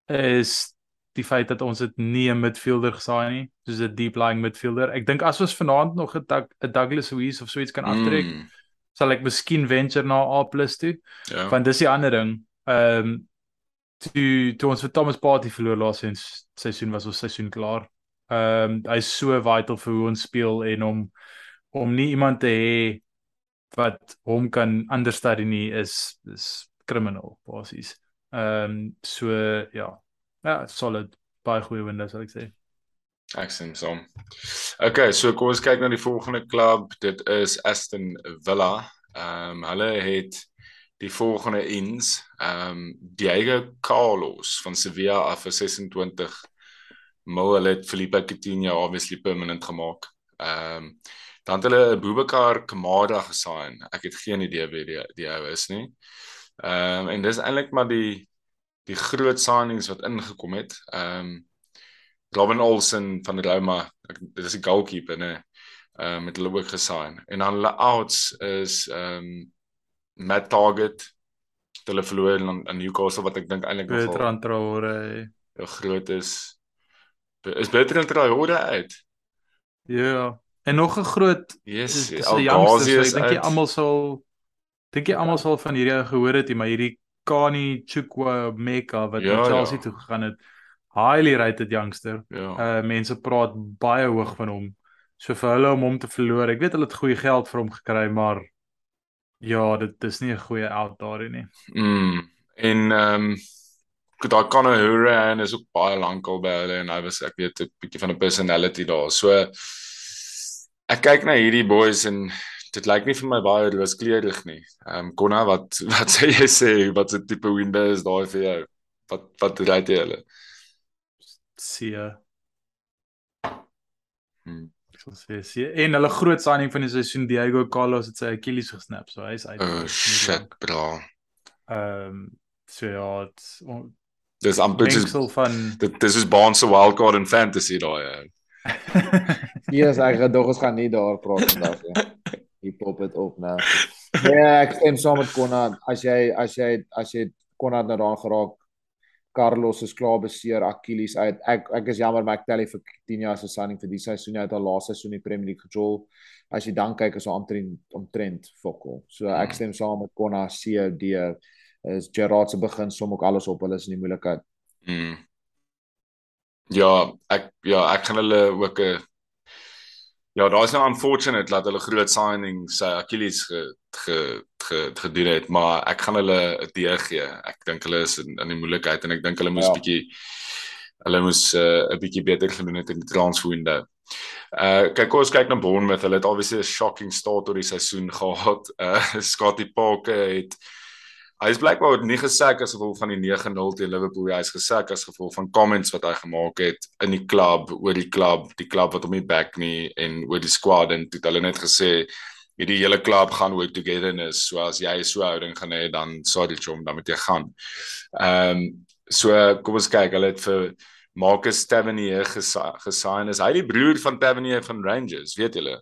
is die feit dat ons dit nie 'n midfielder gesaai nie, soos 'n deep lying midfielder. Ek dink as ons vanaand nog 'n Douglas Luiz of so iets kan aftrek, mm. sal ek miskien venture na A+ toe. Ja. Want dis die ander ding. Ehm um, toe toe ons vir Thomas Partey verloor laas seisoen was ons seisoen klaar. Ehm um, hy's so vital vir hoe ons speel en om om nie iemand te hê wat hom kan understudy nie is is criminal basies. Ehm um, so ja. Ja, solid baie goeie winde sal ek sê. Ek sien so. Okay, so kom ons kyk na die volgende klub. Dit is Aston Villa. Ehm um, hulle het die volgende ins ehm um, Diego Carlos van Sevilla af vir 26 mil hulle het Felipe Coutinho obviously permanent gemaak. Ehm um, dan het hulle Boubacar Kamara gesign. Ek het geen idee wie die die ou is nie. Ehm um, en dis eintlik maar die die groot signings wat ingekom het. Ehm um, Robin Olsen van Roma, ek, dit is 'n goalkeeper, né? Ehm um, met hulle ook gesign. En dan hulle outs is ehm um, Matt Target hulle verloor aan, aan Newcastle wat ek dink eintlik nogal Bertrand Traore ja groot is is Bertrand Traore uit. Ja, en nog 'n groot yes, is Algazi dink jy almal sal dink jy almal sal van hierdie gehoor het, maar hierdie Kani Chukwa Meka wat ja, na Chelsea ja. toe gegaan het. Highly rated youngster. Ja. Uh mense praat baie hoog van hom. So vir hulle om hom te verloor. Ek weet hulle het goeie geld vir hom gekry, maar Ja, dit is nie 'n goeie out daarin nie. Mm. En ehm um, daar kan 'n Hurricane is ook baie lankal by hulle en hy was ek weet 'n bietjie van 'n personality daar. So ek kyk na hierdie boys en dit lyk nie vir my baie rooskleurig nie. Ehm um, Konna, wat [laughs] wat sê jy sê wat se tipe window is daai vir jou? Wat wat ry jy hulle? See. Hmm sal sê sê en hulle groot signing van die seisoen Diego Carlos het sy Achilles gesnap so hy's uit. Oh shit bro. Ehm um, so ja, dis amper dis van dit dis is Barnes se wildcard in fantasy daai. Yes, ek dink ons gaan nie daar praat vandag nie. Hier pop dit op nou. Ja, ek stem saam met Konrad. As jy as jy as jy Konrad nou daaraan geraak Carlos is klaar beseer Achilles uit. Ek ek is jammer maar ek tel vir 10 jaar se signing vir die seisoen uit al laaste seisoen in die Premier League gejol. As jy dan kyk is hy omtrent omtrent fokol. So ek hmm. stem saam met Konna CD is Gerard se begin som ook alles op hulle is in die moeilikheid. Mm. Ja, ek ja, ek gaan hulle ook 'n Ja, daar is nou unfortunate dat hulle groot signing sy Achilles ge, ge, ge, gedoen het, maar ek gaan hulle 'n D gee. Ek dink hulle is in, in die moeilikheid en ek dink hulle moes 'n ja. bietjie hulle moes eh, 'n uh, bietjie beter gedoen het in die transfer window. Uh kyk ons kyk na Bournemouth. Hulle het obviously 'n shocking start tot die seisoen gehad. [laughs] Uh Scotty Parker het Hy is blykbaar nie gesak as gevolg van die 9-0 teen Liverpool, hy is gesak as gevolg van comments wat hy gemaak het in die klub oor die klub, die klub wat hom nie back nie en oor die squad en dit hulle net gesê hierdie hele klub gaan work togetherness. So as jy so houding gaan hê dan sorry chom, dan moet jy gaan. Ehm um, so kom ons kyk, hulle het vir Marcus Tavernier gesign. Is hy die broer van Tavernier van Rangers, weet julle?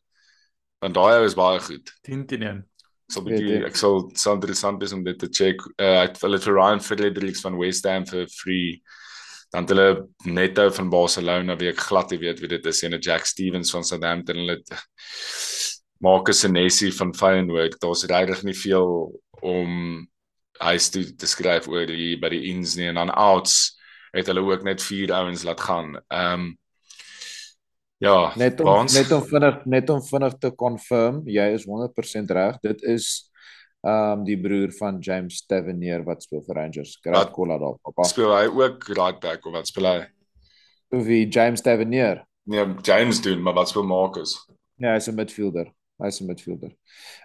Want daai is baie goed. 10 teen 1 sal bietjie ek sal sal interessant wees om dit te check. Uh, ek wil dit vir Ryan Fredericks van West Ham vir free. Dan het hulle Neto van Barcelona wie ek glad nie weet wie dit is. En 'n Jack Stevens van Southampton hulle Marcus Senesi van Feyenoord. Daar's regtig nie veel om hy toe te skryf oor die by die ins nie. En dan outs het hulle ook net vier ouens laat gaan. Ehm um, ja, net om ons... net om vinnig net om vinnig te confirm, jy is 100% reg. Dit is ehm um, die broer van James Tavernier wat speel vir Rangers. Graat Kola daar. Papa. Speel hy ook right back of wat speel hy? Wie James Tavernier? Nee, James doen, maar wat speel Marcus? Ja, hy's 'n midfielder. Hy's 'n midfielder.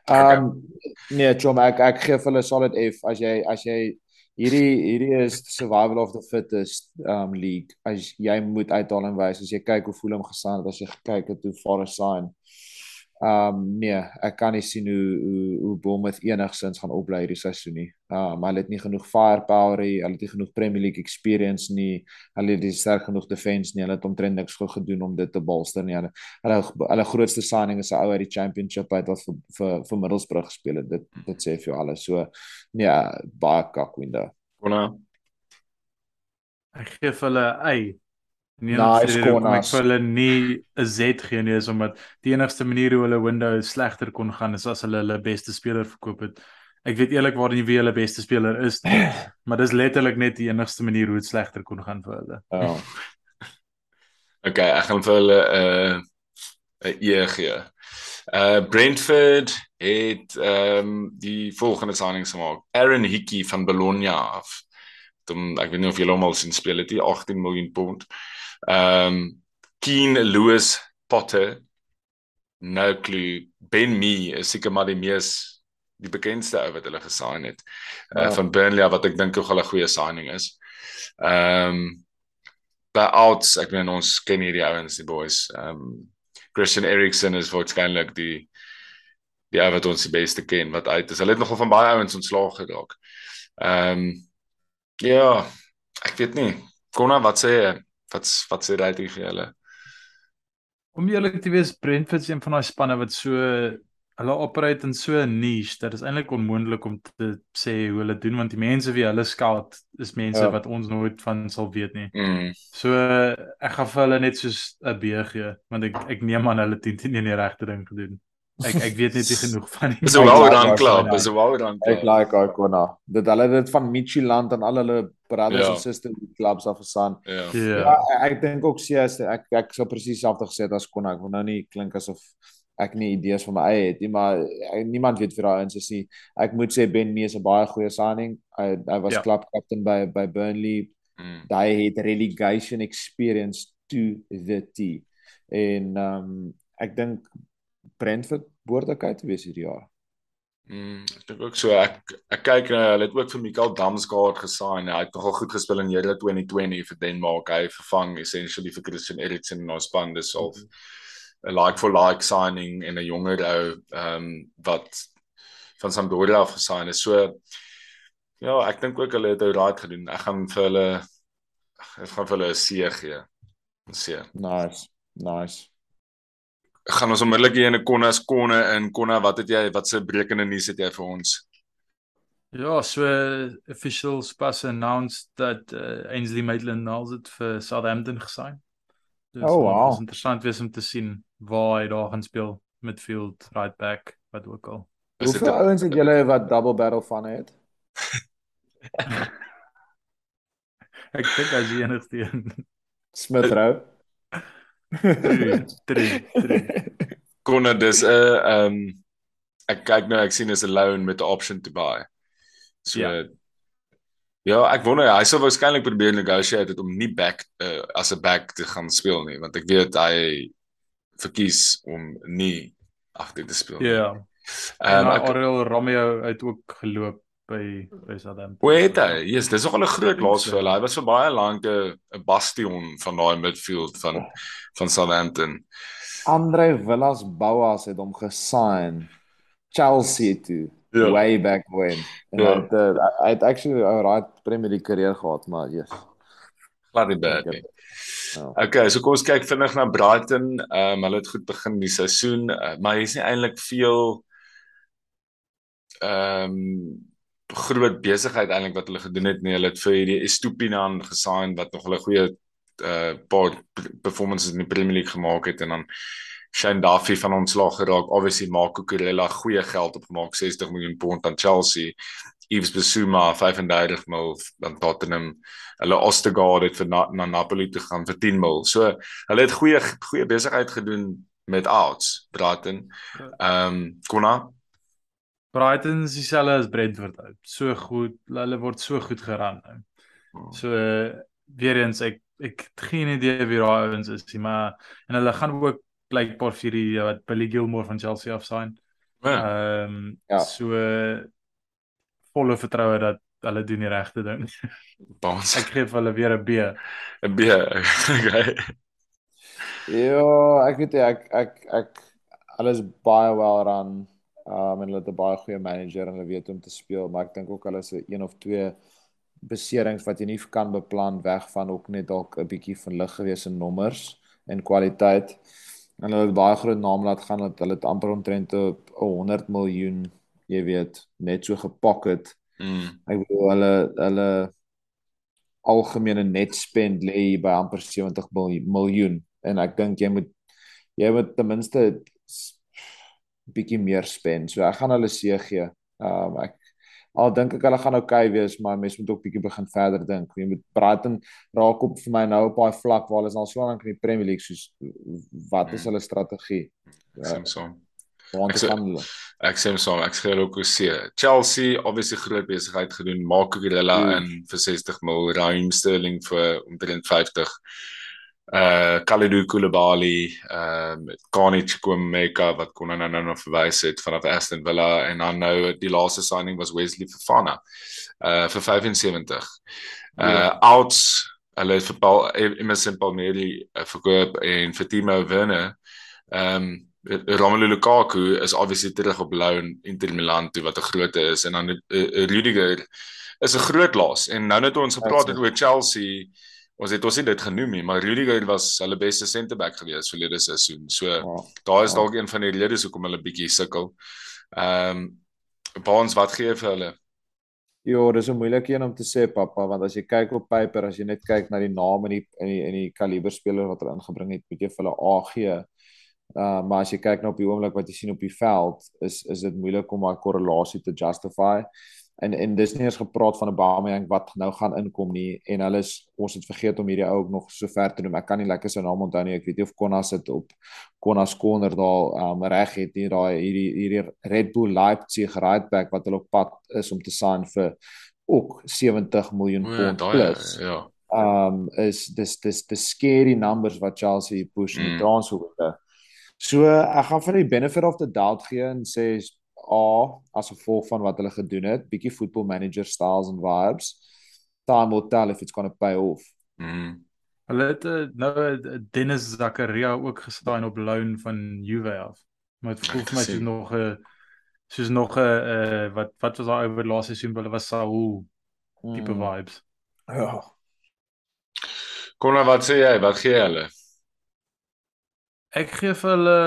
Ehm um, okay. nee, Chom, ek ek gee vir hulle solid F as jy as jy hierdie hierdie is survival of the fittest um league. As jy moet uithaal en wys as jy kyk hoe voel hom gesaan het as jy gekyk het hoe far is sign. Um nee, ek kan nie sien hoe hoe hoe Bournemouth enigsins gaan opbly hierdie seisoen nie. Um hulle het nie genoeg firepower nie, hulle het nie genoeg Premier League experience nie. Hulle het nie sterk genoeg defense nie. Hulle het omtrent niks goed gedoen om dit te bolster nie. Hulle hulle, hulle grootste signing is 'n ou uit die championship uit wat vir vir, vir Middlesbrough gespeel het. Dit dit sê vir jou alles. So nee, baie kak window. Konna. Ek gee vir hulle ei Nee, nice ek vir hulle nie 'n Z gee nie is omdat die enigste manier hoe hulle window slegter kon gaan is as hulle hulle beste speler verkoop het. Ek weet eerlikwaar nie wie hulle beste speler is nie, [laughs] maar dis letterlik net die enigste manier hoe dit slegter kon gaan vir hulle. Ja. [laughs] okay, ek gaan vir hulle 'n uh, 'n E gee. Uh Brentford het ehm um, die volgende signing gemaak. Aaron Hickey van Bologna af. Dan ek weet nie of julle hom al sien speel het, 18 miljoen pond. Ehm um, Keen Lewis Potter nou clue Ben Mee is seker maar die mees die bekendste ou wat hulle gesign het uh, ja. van Burnley wat ek dink ook 'n goeie signing is. Ehm um, by outs ek weet ons ken hierdie ouens die boys. Ehm um, Christian Eriksen is waarskynlik die die ou wat ons die beste ken wat uit is. Hulle het nogal van baie ouens ontslaag geraak. Ehm um, ja, ek weet nie. Konna wat sê jy? wat wat sê rating vir julle? Om eerlik te wees, Brentford is een van daai spanne wat so hulle operate in so 'n niche dat dit is eintlik onmoontlik om te sê hoe hulle doen want die mense wie hulle scout is mense ja. wat ons nooit van sal weet nie. Mm. So ek gaan vir hulle net soos 'n B gee want ek ek neem aan hulle 10 10 in die regte ding gedoen. Ek ek weet net nie genoeg van nie. Dis 'n well done club, dis 'n well done club. Ek like Icona. Dit hulle dit van Michiland en al hulle brothers and ja. sisters clubs af gesan. Ja. Ja, ja ek dink ook CS ek ek sou presies dieselfde gesê het as Konna. Ek wil nou nie klink asof ek nie idees van my eie het nie, maar ek, niemand weet vir daai ins is nie. Ek moet sê Ben Mee is 'n baie goeie signing. Hy hy was ja. club captain by by Burnley. Mm. Hy het relegation experience to the T. En ehm um, ek dink Brentford behoort okay te wees hierdie jaar. Mm, ek dink ook so ek ek kyk uh, hulle het ook vir Mikael Damsgaard gesign. Hy het nogal goed gespeel in Here 2020 vir Denmark. Hy vervang essentially vir Christian Eriksen in ons span dis al 'n mm -hmm. like for like signing en 'n jonger ou ehm um, wat van Sampdoria af gesign is. So ja, ek dink ook hulle het ou right gedoen. Ek gaan vir hulle ek gaan vir hulle 'n C gee. 'n C. Nice. Nice gaan ons onmiddellik hier in 'n konne as konne in konne wat het jy wat se brekende nuus het jy vir ons Ja, so official pas announced that uh, Ainsley Maitland-Niles het vir Southampton gesign. Dus, oh wow. Dit is interessant wees om te sien waar hy daar gaan speel midfield, right back, wat ook al. Hoeveel ouens het julle wat double barrel van het? [laughs] Ek dink as jy enigste een. Smith Rowe. 3 3 Konne dis 'n uh, um, ek kyk nou ek sien is 'n loan met 'n option to buy. So ja, ja ek wonder hy sou waarskynlik probeer negotiate het om nie back uh, as 'n back te gaan speel nie want ek weet hy verkies om nie agter te speel. Ja. Ehm um, Ariel Romeo het ook geloop by by Southampton. Hy? Jesus, dis nogal 'n groot laas vir hulle. Hy was vir baie lank 'n bastion van daai midfield van van Southampton. Andre Villas Boas het hom gesign Chelsea toe. Ja. Way back when. En ja. het, uh, hy het actually 'n right Premier League carrière gehad, maar yes. Glad nie bad nie. Ja. Okay, so kom ons kyk vinnig na Brighton. Ehm um, hulle het goed begin die seisoen, uh, maar hier's nie eintlik veel ehm um, groot besigheid eintlik wat hulle gedoen het nie. Hulle het vir hierdie Estupinan gesign wat nog hulle goeie uh paar performances in die Premier League gemaak het en dan Shane Duffy van ontslag geraak. Obviously Marco Kurella goeie geld opgemaak, 60 miljoen pond aan Chelsea. Yves Bissouma 35 mil aan Tottenham. Hulle Ostergaard het vir na, na Napoli toe gaan vir 10 mil. So hulle het goeie goeie besigheid gedoen met outs, Brighton. Ja. Ehm um, Kona Brighton is dieselfde as Brentford. So goed, hulle word so goed geran. Hmm. So weer eens ek ek het geen idee wie daai ouens is nie, maar en hulle gaan ook blykbaar vir die wat Billy Gilmore van Chelsea af sign. Ja. Ehm um, ja. so volle vertroue dat hulle doen die regte ding. [laughs] Bons. Ek gee vir hulle weer 'n B. 'n B. [laughs] Okay. Ja, ek weet ek ek ek alles baie wel ran. Um en hulle het 'n baie goeie manager en hulle weet hoe om te speel, maar ek dink ook hulle is 'n een of twee beserings wat jy nie kan beplan weg van ook net dalk 'n bietjie van lig gewees in nommers en kwaliteit. En hulle het baie groot naam laat gaan dat hulle het amper omtrent op 100 miljoen, jy weet, net so gepak het. Mm. Ek bedoel hulle hulle algemene net spend lê by amper 70 miljoen en ek dink jy moet jy moet ten minste bietjie meer spend. So ek gaan hulle seë gee. Um ek al dink ek hulle gaan oukei okay wees, maar mense moet ook bietjie begin verder dink. Jy moet Brighton raak op vir my nou op daai vlak waar hulle is al so lank in die Premier League soos wat is hmm. hulle strategie? So. Want ek kan ek sê so, ek sê ook se Chelsea obviously groot besigheid gedoen, maak Gorilla mm. in vir 60 mil, Raheem Sterling vir omtrent 50 uh Kalidou Koulibaly, ehm um, Garnich Kwameka wat kon nou nou nog verwys het vanaf Aston Villa en dan nou die laaste signing was Wesley Fofana uh vir 75. Uh ja. outs hulle het vir Paul Emerson Palmieri uh, verkoop en vir Timo Werner. Ehm um, Romelu Lukaku is obviously terug op loan Inter Milan toe wat 'n groot is en dan uh, Rudiger is 'n groot los en nou net ons gepraat het oor Chelsea ons het ons het dit genoem nie, maar Rudiger was hulle beste centerback gewees verlede seisoen. So ja, daar is ja. dalk een van die redes hoekom hulle bietjie sukkel. Ehm um, Baans, wat gee vir hulle? Ja, dis 'n moeilike een om te sê pappa, want as jy kyk op paper, as jy net kyk na die name en die in die in die kaliber spelers wat hulle ingebring het, moet jy vir hulle A gee. Uh maar as jy kyk na op die oomblik wat jy sien op die veld, is is dit moeilik om daai korrelasie te justify en en dis nie eens gepraat van 'n Aubameyang wat nou gaan inkom nie en hulle is ons het vergeet om hierdie ou ook nog so ver te noem. Ek kan nie lekker sy naam onthou nie. Ek weet nie of Konna sit op Konna se corner daar um, reg het nie daai hierdie hierdie Red Bull Leipzig right back wat hulle op pad is om te sign vir ook 70 miljoen pond ja, plus. Ja. Um is dis dis dis scary numbers wat Chelsea push in die mm. transfer window. So ek gaan vir die benefit of the doubt gee en sê A as gevolg van wat hulle gedoen het, bietjie football manager styles and vibes. Time will tell if it's going to pay off. Mm. Hulle het uh, nou uh, Dennis Zakaria ook gestaan op loan van Juve af. Maar dit voel vir my soos nog 'n uh, soos nog 'n uh, wat wat was daai oor laaste seisoen hulle was Saul tipe mm. vibes. Ja. Kom nou wat sê jy? Wat gee jy hulle? Ek gee vir hulle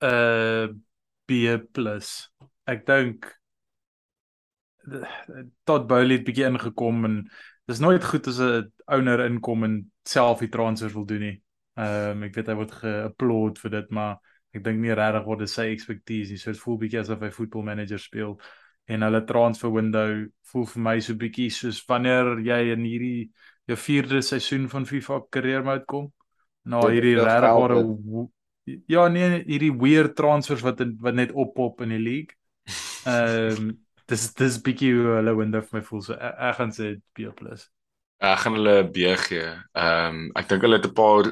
'n uh, B+. Ek dink tot Bowley het bietjie ingekom en dis nooit goed as 'n owner inkom en self die transfer wil doen nie. Ehm um, ek weet hy word geapplaud vir dit, maar ek dink nie regtig word dit sy expectations nie. So dit voel bietjie asof hy football manager speel en hulle transfer window voel vir my so bietjie soos wanneer jy in hierdie jou vierde seisoen van FIFA career mode kom. Nou hierdie regtig ware Ja nee, hierdie weird transfers wat in, wat net oppop in die league. Ehm um, [laughs] dis dis bietjie hoe hulle window vir my voel so ek, ek gaan sê B+. Ek gaan hulle B gee. Ehm um, ek dink hulle het 'n paar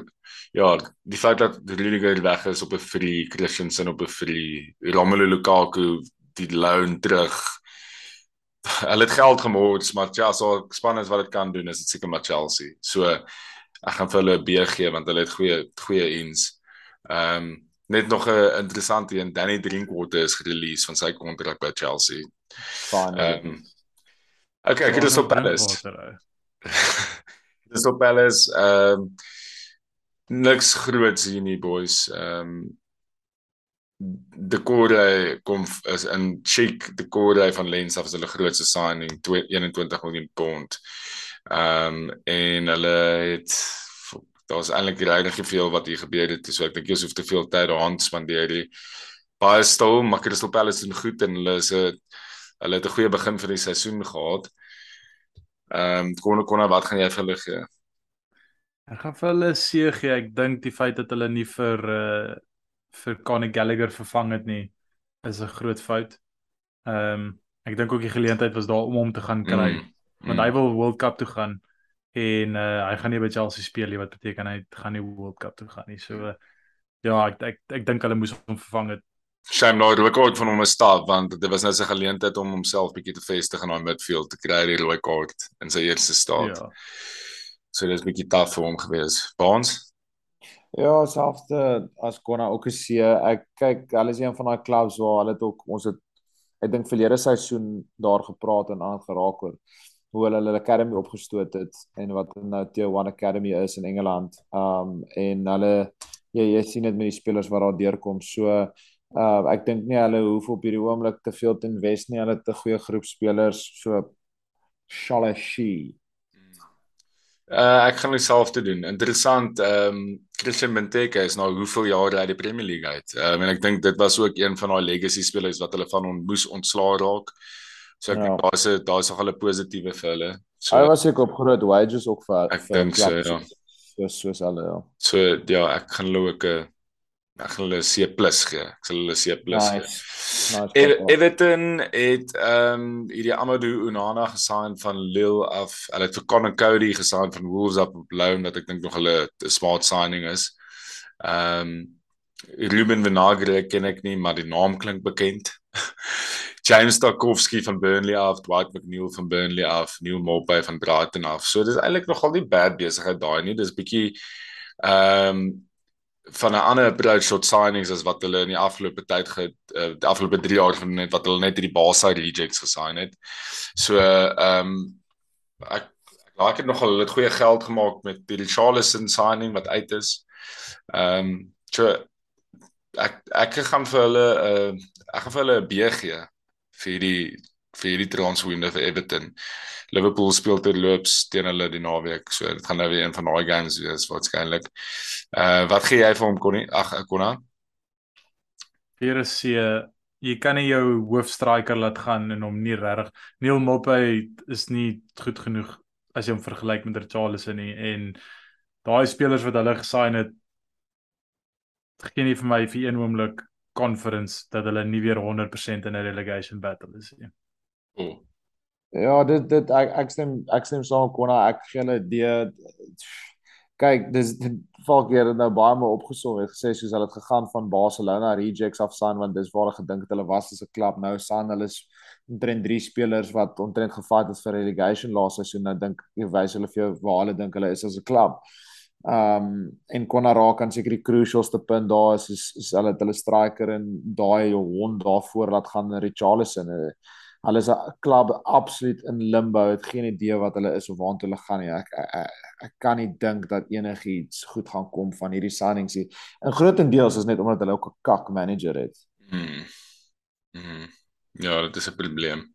ja, die feit dat Rudiger weg is op 'n free, Christensen op 'n free, Romelu Lukaku die loan terug. Hulle het geld gemors, maar ja, so span is wat dit kan doen is dit seker maar Chelsea. So ek gaan vir hulle B gee want hulle het goeie goeie ins. Ehm um, net nog 'n interessante een, Danny Drinkwater is gereleased van sy kontrak by Chelsea. Fine. Ehm um, Okay, ek het so Palace. [laughs] Dis op Palace. Ehm um, niks groots hier nie, boys. Ehm um, Decore kom is in Cheek Decore van Lens af as hulle grootste signing 21 miljoen pond. Ehm um, en hulle het daar's eintlik regtig veel wat hier gebeur het, so ek dink jy hoef te veel tyd daaraan spandeer nie. Baie stil, maar Crystal Palace doen goed en hulle is 'n hulle het 'n goeie begin van die seisoen gehad. Ehm um, kon kon wat gaan jy vir hulle gee? Ek gaan vir hulle seë gee. Ek dink die feit dat hulle nie vir uh vir Conor Gallagher vervang het nie is 'n groot fout. Ehm um, ek dink ook die geleentheid was daar om hom te gaan kry. Mm, mm. Want hy wil World Cup toe gaan en uh hy gaan nie by Chelsea speel nie wat beteken hy gaan nie World Cup toe gaan nie. So uh, ja, ek ek ek dink hulle moes hom vervang het. Shame nou die rekord van hom is stap want dit was net 'n geleentheid om homself bietjie te vestig in daai midfield te kry die rooi kaart in sy eerste staat. Ja. So dit is bietjie taaf vir hom gewees. Baans Ja, selfde as Konna ook gesê, ek kyk, hulle is een van daai clubs waar hulle ook ons het ek dink verlede seisoen daar gepraat en aan geraak oor hoe hulle hulle academy opgestoot het en wat nou Tier 1 Academy is in Engeland. Um en hulle jy jy sien dit met die spelers wat daar deurkom. So uh ek dink nie hulle hoef op hierdie oomblik te veel te invest nie. Hulle het 'n goeie groep spelers so Shalashi. Uh ek gaan dieselfde doen. Interessant. Ehm um, Christian Benteke is nou hoeveel jaar uit die Premier League uit. Ehm um, en ek dink dit was ook een van daai legacy spelers wat hulle van on moes ontslaa raak. So ek ja. dink daar's 'n daar's nog 'n positiewe vir hulle. So hy was ek op groot wages ook vir ek dink so ja. Soos soos hulle ja. So ja, ek gaan hulle ook 'n ek gaan hulle C+ gee. Ek sal hulle C+ nice. gee. Nice. E Everton het ehm um, hierdie Amadou Onana gesign van Lille af. Hulle het vir Conor Cody gesign van Wolves op loan wat ek dink nog hulle 'n smart signing is. Ehm um, Ruben Vinagre ken ek nie, maar die naam klink bekend. [laughs] James Tarkowski van Burnley af, Dwight McNeil van Burnley af, Neil Maupay van Brighton af. So dis eintlik nogal nie bad besigheid daai nie. Dis bietjie ehm um, van 'n ander approach tot signings as wat hulle in die afgelope tyd ge uh, die afgelope 3 jaar van net wat hulle net hierdie Barca rejects gesign het. So ehm um, ek ek like dit nogal hulle het goeie geld gemaak met die Richarlison signing wat uit is. Ehm um, so ek ek gaan vir hulle uh, ek gaan vir hulle 'n B gee vir die vir die transwinde vir Everton. Liverpool speel terloops teen hulle die naweek, so dit gaan nou weer een van daai games wees waarskynlik. Uh wat gee jy vir hom Connie? Ag Konna. Hier is jy jy kan nie jou hoofstriker laat gaan en hom nie regtig Neil Mopay is nie goed genoeg as jy hom vergelyk met Richarlison nie en daai spelers wat hulle gesign het gee nie vir my vir een oomblik conference dat hulle nie weer 100% in 'n relegation battle is nie. Oh. Ja, dit dit ek ek stem ek stem saam kon ek gee hulle die kyk dis val keer nou baie maar opgesom het gesê soos hulle het gegaan van Barcelona rejects af San want dis waar hulle gedink het hulle was as 'n klub nou San hulle is omtrent drie spelers wat omtrent gevat het vir relegation laaste seisoen nou dink ek wys hulle vir jou waar hulle dink hulle is as 'n klub. Ehm um, en Konna raak kan seker die crucialste punt daar is is, is hulle het hulle striker en daai hond daarvoor laat gaan Richarlison. Hulle is 'n klub absoluut in limbo. Het geen idee wat hulle is of waartoe hulle gaan nie. Ek ek, ek, ek kan nie dink dat enigiets goed gaan kom van hierdie signings nie. In grootendeels is net omdat hulle ook 'n kak manager het. Hmm. Hmm. Ja, dit is 'n probleem.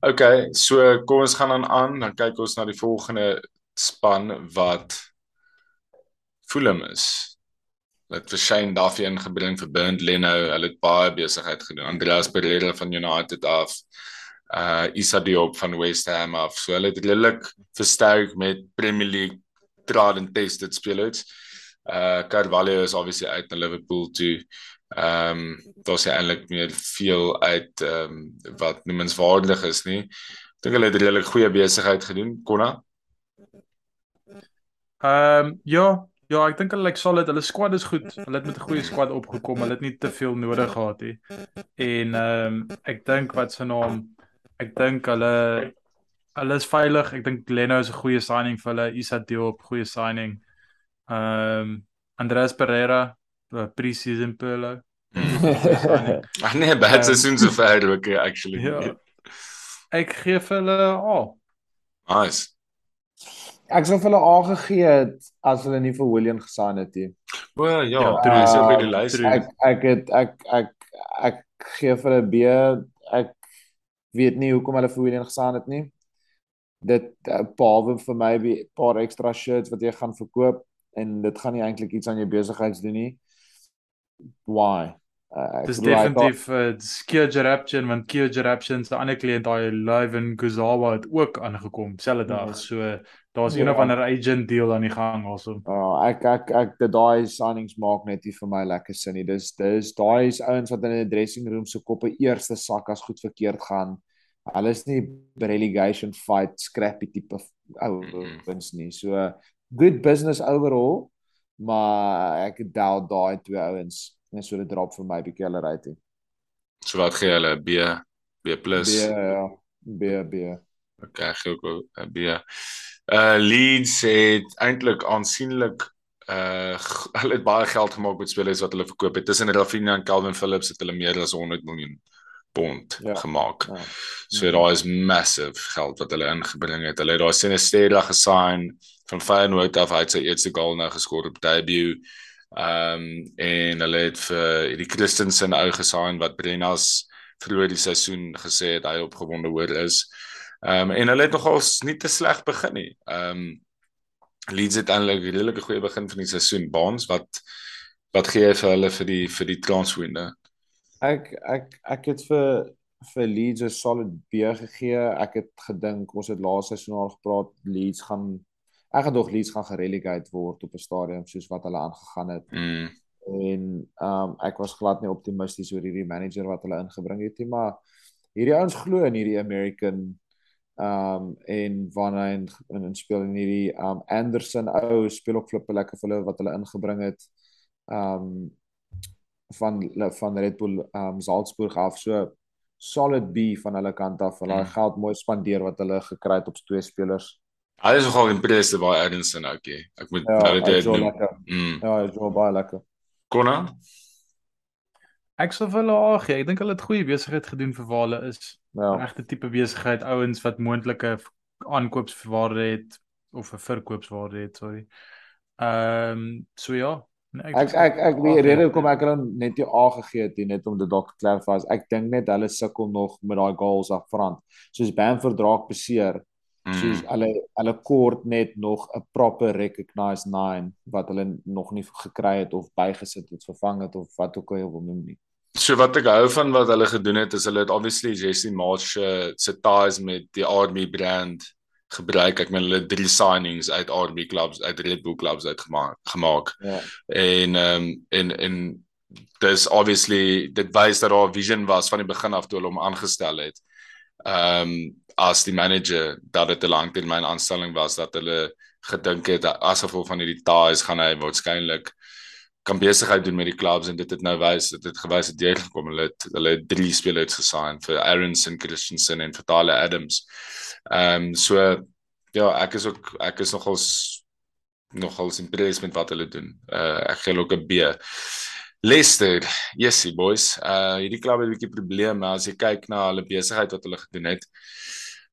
OK, so kom ons gaan dan aan, dan kyk ons na die volgende span wat Fulham is. Dit vir Shane Duffy ingebring vir Bernd Leno. Hulle het baie besigheid gedoen. Andreas Pereira van United af. Uh Issa Diop van West Ham af. So hulle het redelik versterk met Premier League tried and tested spelers. Uh Carvalho is obviously uit na Liverpool toe. Ehm um, daar's eintlik meer veel uit ehm um, wat noemenswaardig is nie. Ek dink hulle het redelik goeie besigheid gedoen, Konna. Ehm um, ja, Ja, ek dink hulle lyk solid. Hulle squad is goed. Hulle het met 'n goeie squad opgekom. Hulle het nie te veel nodig gehad nie. En ehm um, ek dink wat se naam ek dink hulle hulle is veilig. Ek dink Leno is 'n goeie signing vir hulle. Isa Diop, goeie signing. Ehm um, Andreas Pereira, pre-season Pearl. [laughs] Ag nee, bad um, seisoen so ver ook actually. Ja. Ek gee vir hulle, oh. Nice. Ek sou vir hulle aangegee het as hulle nie vir William gesign het nie. O ja, Ja, ja true. dis op die Ehm, lys. Ek ek het ek ek ek gee vir 'n B. Ek weet nie hoekom hulle vir William gesign het nie. Dit uh, behalwe vir my 'n paar ekstra shirts wat jy gaan verkoop en dit gaan nie eintlik iets aan jou besigheids doen nie. Why? Uh, ek Dis definitief uh, Kyo Jarapchin want Kyo Jarapchin se ander kliënt daai Live in Guzawa het ook aangekom selfde dag. Ja. So daar's Ja. een of ander agent deal aan die gang also. Ja, ek ek ek dit daai signings maak net nie vir my lekker sin nie. Dis dis daai is ouens wat in 'n dressing room se koppe eerste sak as goed verkeerd gaan. Hulle is nie relegation fight scrappy tipe ouens nie. So good business overall, maar ek doubt daai twee ouens net so 'n drop vir my bietjie hulle rating. So wat gee hulle B B+. B ja, B B. Okay, gee ook 'n B. Uh Leeds het eintlik aansienlik uh g- [laughs] hulle het baie geld gemaak met spelers wat hulle verkoop het. Tussen Rafinha en Calvin Phillips het hulle meer as 100 miljoen pond Ja. gemaak. Ja. So daar is massive geld wat hulle ingebring het. Hulle het daai Sinistera gesign van Feyenoord af uit sy eerste goal nou geskoor op debut. Ehm um, en hulle het vir hierdie Christensen ou gesign wat Brennas vroeër die seisoen gesê het hy opgewonde oor is. Ehm um, en hulle het nogals nie te sleg begin nie. Ehm um, Leeds het eintlik 'n redelike goeie begin van die seisoen. Baans wat wat gee jy vir hulle vir die vir die transwinde? Ek ek ek het vir vir Leeds 'n solid B gegee. Ek het gedink ons het laas seisoen al gepraat Leeds gaan ek gedog Leeds gaan gerelegate word op 'n stadium soos wat hulle aangegaan het. Mm. En ehm um, ek was glad nie optimisties oor hierdie manager wat hulle ingebring het nie, maar hierdie ouens glo in hierdie American ehm um, en wanneer hy in, in, in speel in hierdie ehm um, Anderson ou speel ook flippe lekker vir hulle wat hulle ingebring het. Ehm um, van van Red Bull ehm um, Salzburg af so solid B van hulle kant af. Hulle Mm. mm. geld mooi spandeer wat hulle gekry het op twee spelers. Hy is nogal impressive by Edinson okay. Ek moet Ja, nou dit wel noem. lekker. Mm. Ja, hy is wel baie lekker. Konna? Ek sou vir hulle ag, ek dink hulle het goeie besigheid gedoen vir waar hulle is. Ja. Regte tipe besigheid, ouens wat moontlike aankoopswaarde het of 'n verkoopswaarde het, sorry. Ehm um, so ja. Nee, Ek ek ek die A gee. rede hoekom ek hulle net nie A gegee het net om dit dalk te clarify ek dink net hulle sukkel nog met daai goals af front. Soos Bamford draak beseer, soos Mm. hulle hulle kort net nog 'n proper recognized 9 wat hulle nog nie gekry het of bygesit het, vervang het of wat ook al jy wil noem nie. So wat ek hou van wat hulle gedoen het is hulle het obviously Jesse Marsh uh, se ties met die Army brand gebruik. Ek meen hulle het drie signings uit Army clubs uit Red Bull clubs uitgemaak gemaak. Ja. En ehm um, en en dis obviously dit wys dat daar 'n vision was van die begin af toe hulle hom aangestel het. Ehm um, as die manager dat dit 'n langtermyn aanstelling was dat hulle gedink het dat as gevolg van hierdie ties gaan hy waarskynlik kan besigheid doen met die clubs en dit het nou wys dit het gewys het deurgekom hulle het hulle het drie spelers gesign vir Aronson Christensen en Tyler Adams. Ehm um, so ja, ek is ook ek is nogals nogals impressed met wat hulle doen. Uh ek gee hulle ook 'n B. Leicester, yesie boys. Uh hierdie klub het 'n bietjie probleme as jy kyk na hulle besigheid wat hulle gedoen het.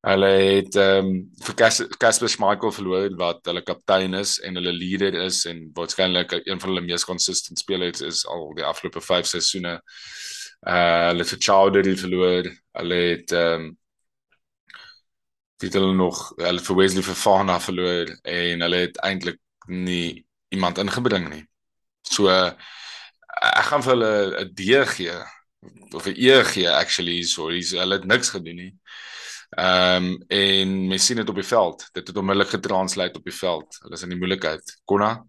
Hulle het ehm um, vir Cas- Casper Schmeichel verloor wat hulle kaptein is en hulle leader is en waarskynlik een van hulle mees consistent spelers is al die afgelope 5 seisoene. Uh hulle het vir Chowdhury verloor. Hulle het ehm um, dit hulle nog hulle vir Wesley Fofana verloor en hulle het eintlik nie iemand ingebring nie. So uh, ek gaan vir hulle 'n D gee of 'n E gee actually sorry so, hulle het niks gedoen nie. Ehm um, en mens sien dit op die veld. Dit het onmiddellik getranslate op die veld. Hulle is in die moeilikheid. Konna?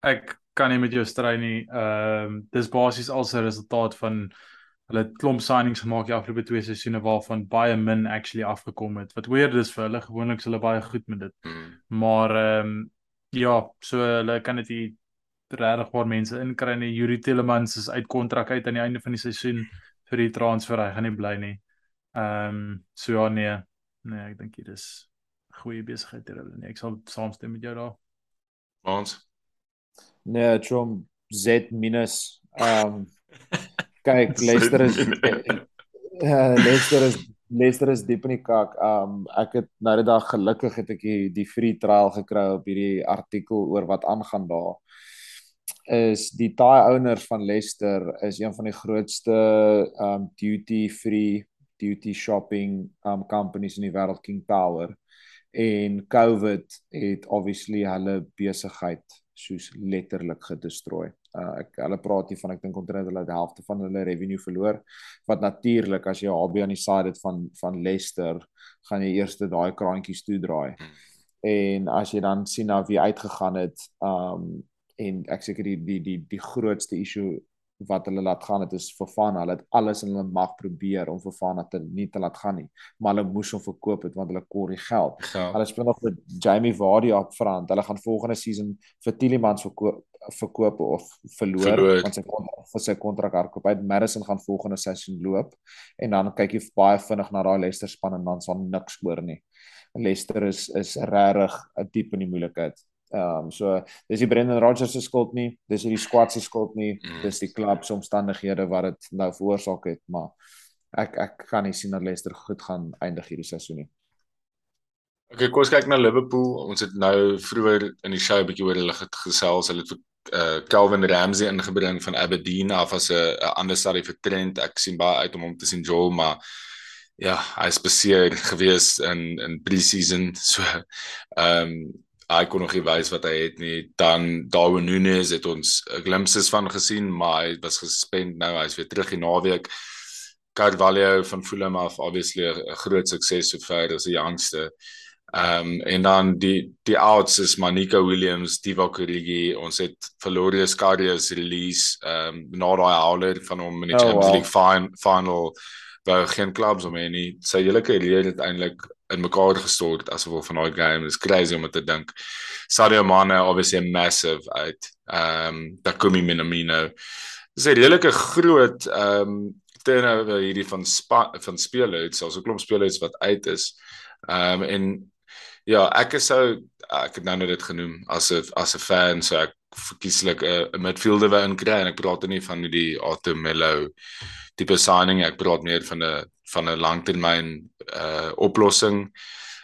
Ek kan nie met jou stry nie. Ehm um, dis basies als 'n resultaat van hulle klomp signings gemaak die afgelope twee seisoene waarvan baie min actually afgekom het. Wat weird is vir hulle. Gewoonlik is hulle baie goed met dit. Hmm. Maar ehm um, ja, so hulle kan dit regtig waar mense inkry nie. Yuri Tillemans is uit kontrak uit aan die einde van die seisoen vir die transfer. Hy gaan nie bly nie. Ehm um, so ja nee. Nee, ek dink dit is goeie besigheid ter hulle nie. Ek sal saamstem met jou daar. Ons. Nee, Trom Z minus. Ehm um, kyk, [laughs] Leicester is uh, [laughs] Leicester is Leicester is diep in die kak. Um ek het nou die dag gelukkig het ek die, die free trial gekry op hierdie artikel oor wat aangaan daar. Is die Thai owners van Leicester is een van die grootste um duty free duty shopping um companies in die wêreld King Power en COVID het obviously hulle besigheid soos letterlik gedestrooi. Uh ek hulle praat hier van ek dink omtrent hulle die helfte van hulle revenue verloor wat natuurlik as jy HB aan die side het van van Leicester gaan jy eers daai kraantjies toe draai. En as jy dan sien na wie uitgegaan het um en ek seker die die die die grootste issue wat hulle laat gaan het is Fofana. Hulle het alles in hulle mag probeer om Fofana te nie te laat gaan nie, maar hulle moes hom verkoop het want hulle kor die geld. Ja. Hulle speel nog met Jamie Vardy op front. Hulle gaan volgende season vir Tielemans verkoop verkoop of verloor, verloor. want sy kontrak vir sy kontrak hardloop. Hy Madison gaan volgende seisoen loop en dan kyk jy baie vinnig na daai Leicester span en dan sal niks oor nie. Leicester is is regtig diep in die moeilikheid. Ehm um, so dis die Brendan Rodgers se skuld nie, dis hierdie squad se skuld nie, mm. dis die klub se omstandighede wat dit nou veroorsaak het, maar ek ek kan nie sien dat Leicester goed gaan eindig hierdie seisoen nie. Okay, kom ons kyk na Liverpool. Ons het nou vroeër in die show 'n bietjie oor hulle gesels. Hulle het uh Calvin Ramsey ingebring van Aberdeen af as 'n ander stadie vir Trent. Ek sien baie uit om hom te sien Joel, maar ja, hy is beseer gewees in in pre-season. So ehm um, hy kon nog nie wys wat hy het nie. Dan Darwin Nunes het ons glimpses van gesien, maar hy was gesuspend nou. Hy's weer terug in naweek. Carvalho van Fulham af obviously 'n groot sukses so ver as die jongste. Ehm um, en dan die die outs is Manika Williams, Divock Origi, ons het Valorius Karius release ehm um, na daai houler van hom in die oh, Champions wow. League fin final waar geen clubs om nie. Sy hele karriere het eintlik in mekaar gestort asof van daai game is crazy om te dink. Sadio Mane obviously massive uit. Ehm um, Takumi Minamino. Dis 'n redelike groot ehm um, turnover hierdie van spa, van spelers, so 'n klomp spelers wat uit is. Ehm um, en ja, ek is sou ek het nou net dit genoem as 'n as 'n fan, so ek verkieslik 'n midfielder wou inkry en ek praat nie van die Otto Mello tipe signing, ek praat meer van 'n van 'n langtermyn uh oplossing.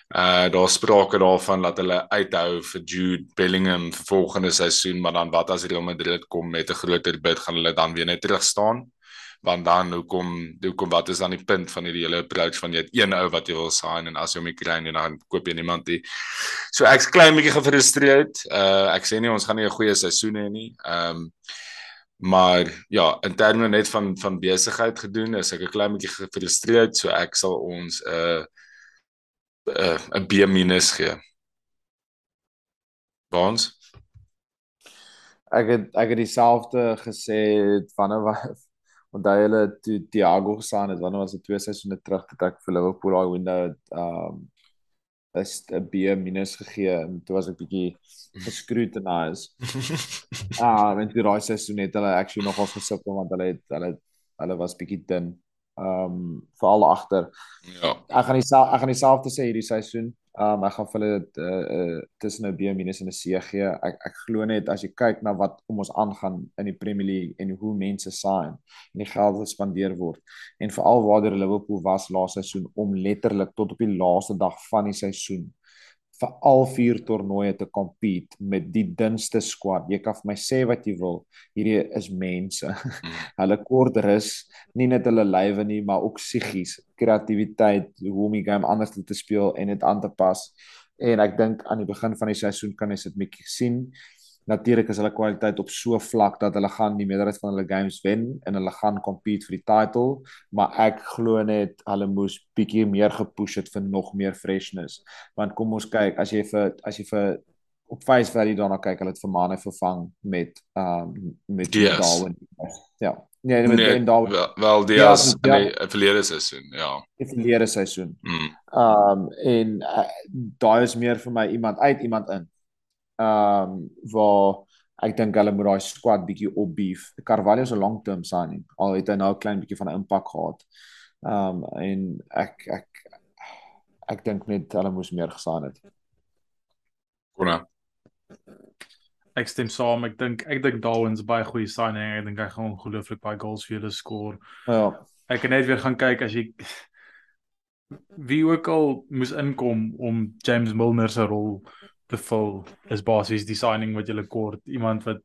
Uh daar sprake daarvan dat hulle uithou vir Jude Bellingham vir volgende seisoen, maar dan wat as Real Madrid kom met 'n groter bid, gaan hulle dan weer net terug staan? Want dan hoekom hoekom wat is dan die punt van hierdie hele approach van jy het een ou wat jy wil sign en as jy hom nie kry nie dan koop jy niemand nie. So ek's klein bietjie gefrustreerd. Uh ek sê nie ons gaan nie 'n goeie seisoen hê nie. Um maar ja in terme net van van besigheid gedoen is ek 'n klein bietjie gefrustreerd so ek sal ons 'n uh, 'n uh, 'n B- gee. Bons ek het ek het dieselfde gesê van wat [laughs] onthou hulle toe Thiago gesaan het wanneer was dit twee seisoene terug dat ek vir Liverpool daai window um is 'n B- gegee en toe was ek bietjie gescrutinise. ah, en [laughs] die raai seisoen het hulle actually nog ons gesip want hulle het hulle hulle was bietjie dun. Ehm um, veral agter. Ja. Ek gaan dieselfde ek gaan dieselfde sê hierdie seisoen. Um, ek gaan vir hulle uh, uh, tussen 'n B- en 'n C gee. Ek ek glo net as jy kyk na wat om ons aangaan in die Premier League en hoe mense sign en die geld wat spandeer word en veral waar Liverpool was laaste seisoen om letterlik tot op die laaste dag van die seisoen vir al vier toernooie te compete met die dunste squad. Jy kan vir my sê wat jy wil. Hierdie is mense. Mm. [laughs] hulle kort rus, nie net hulle lywe nie, maar ook psigies, kreatiwiteit, hoe om die game anders te speel en dit aan te pas. En ek dink aan die begin van die seisoen kan jy dit bietjie sien natuurlik is hulle kwaliteit op so vlak dat hulle gaan die meerderheid van hulle games wen en hulle gaan compete vir die title, maar ek glo net hulle moes bietjie meer gepush het vir nog meer freshness. Want kom ons kyk, as jy vir as jy vir op face value daarna kyk, hulle het vir Mane vervang met um met yes. Darwin. Ja. Nee, met nee, Darwin. Wel, wel die ja, as ja, in die verlede seisoen, ja. Die verlede seisoen. Mm. Um en uh, daai is meer vir my iemand uit, iemand in ehm um, waar ek dink hulle moet daai squad bietjie opbeef. Carvalho is 'n long term signing. Al het hy nou 'n klein bietjie van 'n impak gehad. Ehm um, en ek ek ek dink net hulle moes meer gesaan het. Kona. Ek stem saam. Ek dink ek dink Darwin's baie goeie signing. Ek dink hy gaan ongelooflik baie goals vir hulle skoor. Ja. Ek kan net weer gaan kyk as jy [laughs] wie ook al moes inkom om James Milner se rol te vul is basies die signing wat jy kort iemand wat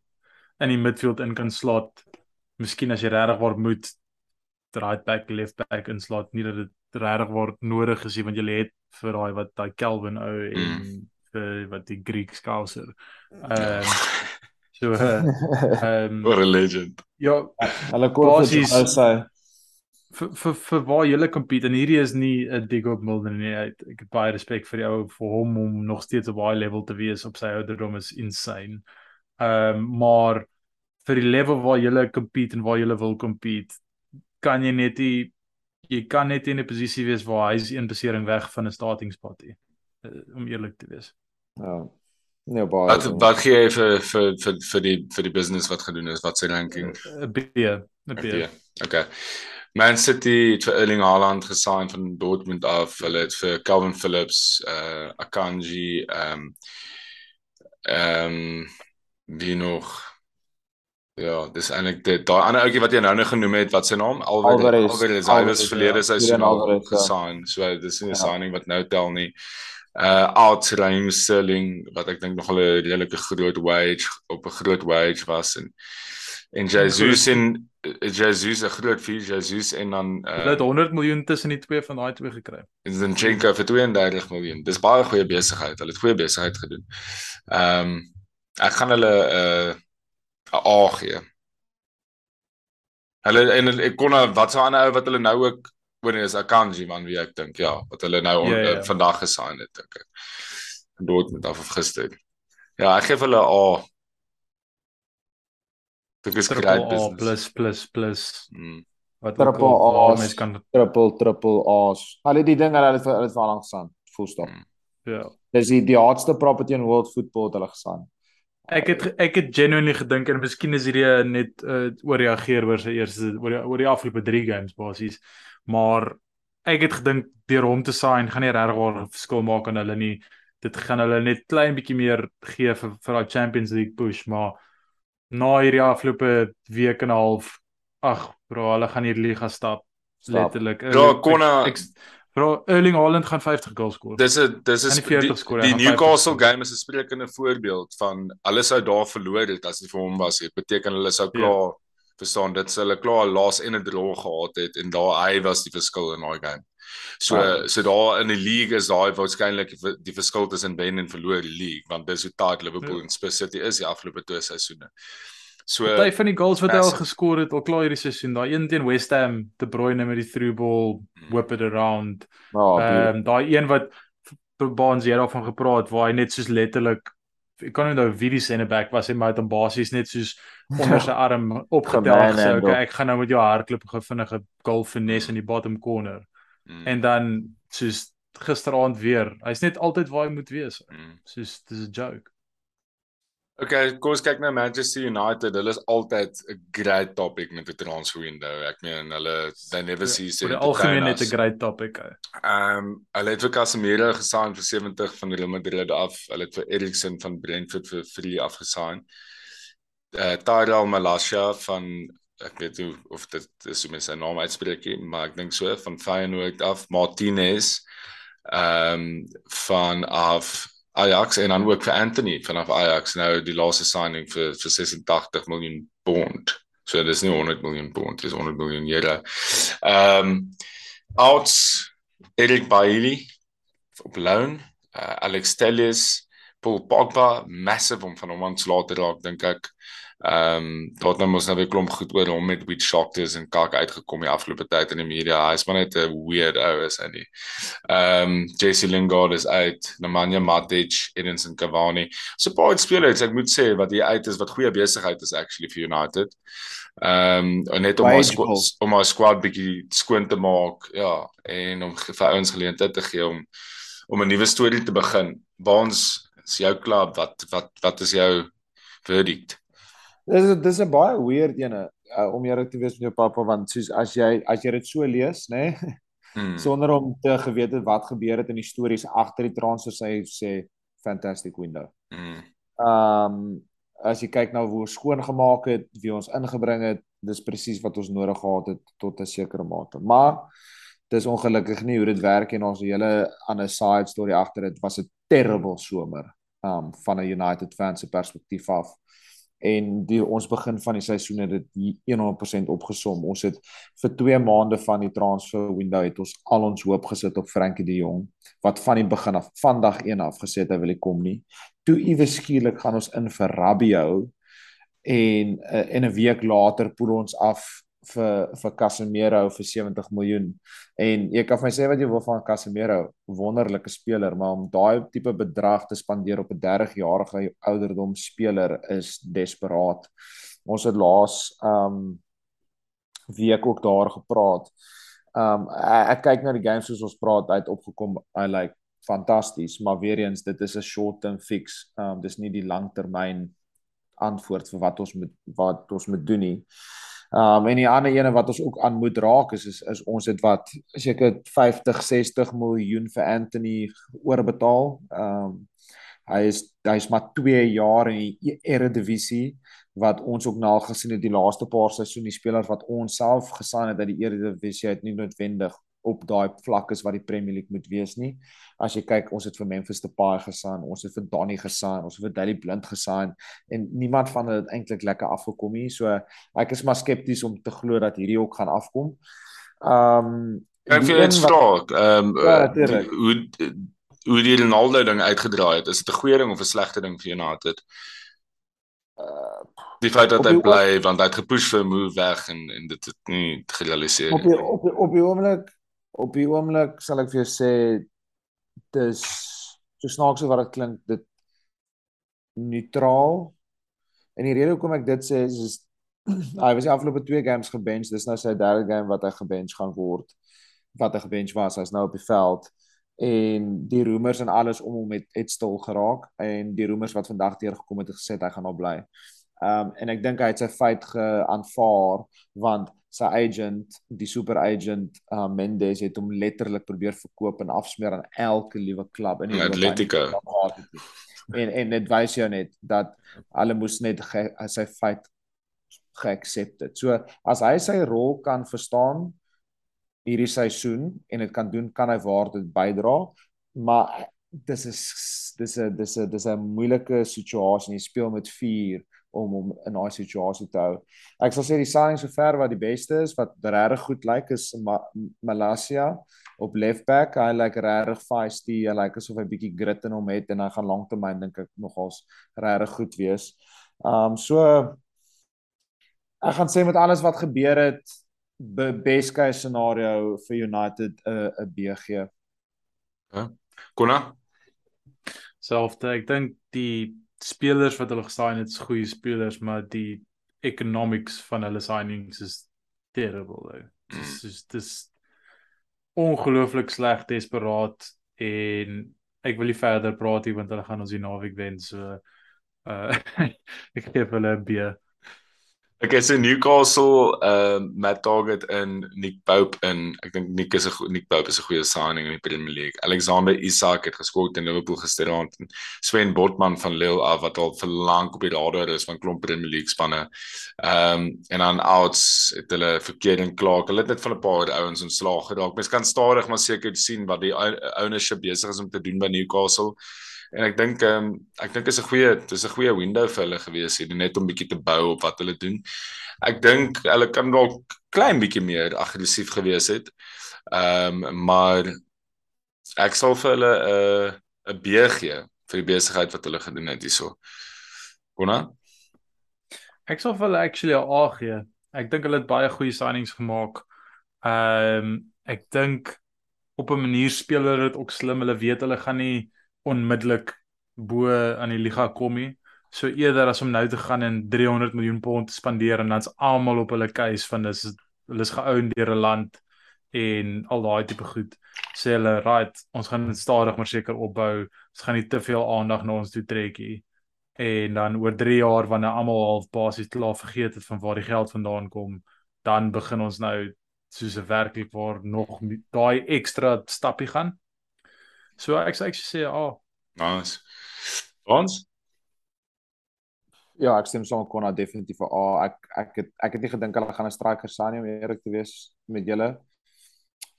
in die midfield in kan slot. Miskien as jy regtig waar moet right back left back inslot nie dat dit regtig waar nodig is want jy het vir daai wat daai Kelvin ou en mm. vir wat die Greek skouser ehm um, so [laughs] ehm um, what a legend. ja hulle kort is vir vir vir waar jy compete en hierdie is nie 'n dig op Milner nie. Ek, ek het baie respek vir die ou vir hom om nog steeds op baie level te wees op sy ouderdom is insane. Ehm um, maar vir die level waar jy compete en waar jy wil compete, kan jy net nie jy kan net in 'n posisie wees waar hy is een besering weg van 'n starting spot nie. Uh, om eerlik te wees. Ja. Nee, baie. Wat wat gee jy vir vir vir vir die vir die business wat gedoen is? Wat sy ranking? 'n B, 'n B. Okay. Man City het vir Erling Haaland gesign van Dortmund af. Hulle het vir Calvin Phillips, uh Akanji, ehm um, ehm um, wie nog Ja, dis eintlik dit. Daai ander ouetjie wat jy nou nou genoem het, wat sy naam? Alvarez. Alvarez. Hy was verlede ja. seisoen al ja. gesign. So dis nie 'n ja. signing wat nou tel nie. Uh Out Raheem Sterling wat ek dink nog 'n redelike groot wage op 'n groot wage was en en Jesus en Jesus 'n groot fee Jesus en dan uh, hulle het 100 miljoen tussen die twee van daai twee gekry. En Zinchenko vir 32 miljoen. Dis baie goeie besigheid. Hulle het goeie besigheid gedoen. Ehm um, ek gaan hulle 'n uh, 'n A gee. Hulle en ek kon wat so 'n ander ou wat hulle nou ook oor is Akanji man wie ek dink ja, wat hulle nou yeah, yeah. Uh, vandag gesign het dink ek. Met af of gister. Ja, ek gee hulle 'n A. Dit is great business. Plus plus plus. Mm. Wat triple A mens kan triple triple A's. Hulle die ding hulle het hulle het lank gestaan. Full stop. Mm. Ja. Dis die die hardste property in world football het hulle gesaan. Ek het ek het genuinely gedink en miskien is hierdie net uh, oorreageer oor sy eerste oor die, oor die afgelope 3 games basies. Maar ek het gedink deur hom te sign gaan nie regtig 'n verskil maak aan hulle nie. Dit gaan hulle net klein bietjie meer gee vir vir daai Champions League push, maar na hierdie afgelope week en 'n half ag bro hulle gaan hier liga stap, stap. letterlik. Ja konna bro Erling Haaland gaan 50 goals skoor. Dis 'n dis is die, die, die Newcastle game is 'n sprekende voorbeeld van hulle sou daar verloor het as dit vir hom was. Dit beteken hulle sou klaar ja. verstaan dit sou hulle klaar laas en 'n draw gehad het en daar hy was die verskil in daai game So ja. so daar in die league is daai waarskynlik die verskil tussen wen en verloor die league want dis hoe taai Liverpool ja. en Spurs City is die afgelope twee seisoene. So Party van die goals wat hy al geskor het al klaar hierdie seisoen, daai een teen West Ham, De Bruyne met die through ball, hmm. whip it around. Ja, ehm um, daai een wat Baans hier daarvan gepraat waar hy net soos letterlik ek kan nou wie die center back was hy maar hom basies net soos [laughs] onder sy arm opgetel gesê okay, ek gaan nou met jou hardloop gou vinnige goal finesse in die bottom corner. Mm. En dan soos gisteraand weer. Hy's net altyd waar hy moet wees. Mm. Soos dis 'n joke. Okay, kom ons kyk na Manchester United. Hulle is altyd 'n great topic met die transfer window. Ek meen hulle they never ja, see it. Die algemeen net 'n great topic. Ehm um, hulle het vir Casemiro gesign vir 70 van Real Madrid af. Hulle het vir Eriksen van Brentford vir 3 afgesign. Eh uh, Tyrell Malacia van ek weet nie of dit is hoe mense sy naam uitspreek nie, maar ek dink so van Feyenoord af Martinez ehm um, van af Ajax en dan ook vir Anthony vanaf Ajax nou die laaste signing vir vir 86 miljoen pond. So dis nie 100 miljoen pond, dis 100 miljoen euro. Ehm um, outs Eric Bailly op loan, uh, Alex Telles, Paul Pogba, massive om van hom aan te laat raak dink ek. Ehm um, daar het ons nou weer klomp goed oor hom met Witch Shockers en kak uitgekom die afgelope tyd in die media. Hy's maar net 'n weird ou is hy nie. Ehm um, JC Lingard is uit, Nemanja Matic, Edinson Cavani. So baie spelers ek moet sê wat hier uit is wat goeie besigheid is actually vir United. Ehm um, net om ons om ons squad bietjie skoon te maak, ja, en om vir ouens geleentheid te gee om om 'n nuwe storie te begin. Waar ons is jou klub, wat wat wat is jou verdict? Dis dis 'n baie weird ene uh, om eerlik te wees met jou pappa want soos as jy as jy dit so lees, nê, nee, [laughs] hmm. sonder om te geweet het wat gebeur het in die stories agter die transfer sê sê fantastic window. Hmm. Ehm um, as jy kyk na hoe ons skoon gemaak het, wie ons ingebring het, dis presies wat ons nodig gehad het tot 'n sekere mate. Maar dis ongelukkig nie hoe dit werk en ons hele ander side story agter dit was 'n terrible somer um van 'n United fan se perspektief af en die ons begin van die seisoen het dit 100% opgesom. Ons het vir 2 maande van die transfer window het ons al ons hoop gesit op Frankie de Jong wat van die begin af van dag 1 af gesê het hy wil nie kom nie. Toe iewes skielik gaan ons in vir Rabiot en uh, en 'n week later poel ons af vir vir Casemiro vir 70 miljoen. En jy kan vir my sê wat jy wil van Casemiro, wonderlike speler, maar om daai tipe bedrag te spandeer op 'n 30-jarige ouderdom speler is desperaat. Ons het laas um week ook daar gepraat. Um ek, kyk na die games soos ons praat, hy het opgekom, hy lyk like, fantasties, maar weer eens dit is 'n short term fix. Um dis nie die langtermyn antwoord vir wat ons moet wat ons moet doen nie. Um en die ander ene wat ons ook aan moet raak is is, is ons het wat seker 50 60 miljoen vir Anthony oorbetaal. Um hy is hy's maar 2 jaar in die Eredivisie wat ons ook na gesien het die laaste paar seisoene die spelers wat ons self gesien het dat die Eredivisie het nie noodwendig op daai vlak is wat die Premier League moet wees nie. As jy kyk, ons het vir Memphis Depay gesaan, ons het vir Donny gesaan, ons het vir Daley Blind gesaan en niemand van hulle het eintlik lekker afgekom nie. So ek is maar skepties om te glo dat hierdie ook gaan afkom. Ehm um, ek vir net vraag, ehm ja, hoe hoe die Ronaldo ding uitgedraai het, is dit 'n goeie ding of 'n slegte ding vir United? Uh die feit dat hy bly want hy het gepush vir 'n move weg en en dit het nie gerealiseer nie. Op die, op die, op die oomblik op die oomblik sal ek vir jou sê dis so snaaks wat dit klink dit neutraal en die rede hoekom ek dit sê is, is [clears throat] hy was die afgelope 2 games gebench dis nou sy derde game wat hy gebench gaan word wat hy gebench was hy's nou op die veld en die rumors en alles om hom het het stil geraak en die rumors wat vandag teer gekom het het gesê hy gaan nou bly. Ehm um, en ek dink hy het sy feit geaanvaar want sy agent, die super agent uh, Mendes het hom letterlik probeer verkoop en afsmeer aan elke liewe klub in die Atletico. En en dit wys jou net dat hulle moes net ge, sy feit geaccept het. So as hy sy rol kan verstaan hierdie seisoen en dit kan doen, kan hy waar dit bydra, maar dis is dis is dis is dis 'n moeilike situasie. Jy speel met 4 om hom in daai situasie te hou. Ek sal sê die signing sover wat die beste is wat regtig goed lyk is Ma Malasia op left back. Hy lyk regtig feisty. Hy lyk asof hy bietjie grit in hom het en hy gaan lanktermyn dink ek nogals regtig goed wees. Um so ek gaan sê met alles wat gebeur het best case scenario vir United 'n uh, 'n BG. Ja. Konna selfde ek dink die spelers wat hulle gesign het, is goeie spelers, maar die economics van hulle signings is terrible. Dis mm. is dis ongelooflik sleg, desperaat en ek wil nie verder praat hier want hulle gaan ons die naweek wen so uh [laughs] ek gee hulle 'n B. Ek het se Newcastle ehm uh, Matt Target in Nick Pope in. Ek dink Nick is 'n Nick Pope is 'n goeie signing in die Premier League. Alexander Isak het geskok teen Liverpool gisteraand en Sven Botman van Lille af wat al vir lank op die radar is van klomp Premier League spanne. Ehm um, en dan outs het hulle verkeerd en klaar. Hulle het net van 'n paar ouens ontslaag geraak. Mens kan stadig maar seker sien wat die ownership besig is om te doen by Newcastle en ek dink ehm um, ek dink is 'n goeie dis 'n goeie window vir hulle gewees hier net om bietjie te bou op wat hulle doen. Ek dink hulle kan dalk klein bietjie meer aggressief gewees het. Ehm um, maar ek sal vir hulle 'n uh, 'n B gee vir die besigheid wat hulle gedoen het hierso. Konna? Ek sal vir hulle actually 'n A gee. Ek dink hulle het baie goeie signings gemaak. Ehm um, ek dink op 'n manier speel hulle dit ook slim. Hulle weet hulle gaan nie onmiddellik bo aan die liga kom nie. So eerder as om nou te gaan en 300 miljoen pond te spandeer en dan's almal op hulle keuse van dis hulle is geoun deur 'n land en al daai tipe goed. Sê hulle, "Right, ons gaan stadig maar seker opbou. Ons gaan nie te veel aandag na ons toe trek nie." En dan oor 3 jaar wanneer almal half basies klaar vergeet het van waar die geld vandaan kom, dan begin ons nou soos 'n werklik waar nog daai ekstra stappie gaan. So ek sê ek sê ja. Oh. Nice. Ons Ja, ek stem saam kon nou definitief vir A. Ek ek het ek het nie gedink hulle gaan 'n striker sign om eerlik te wees met julle.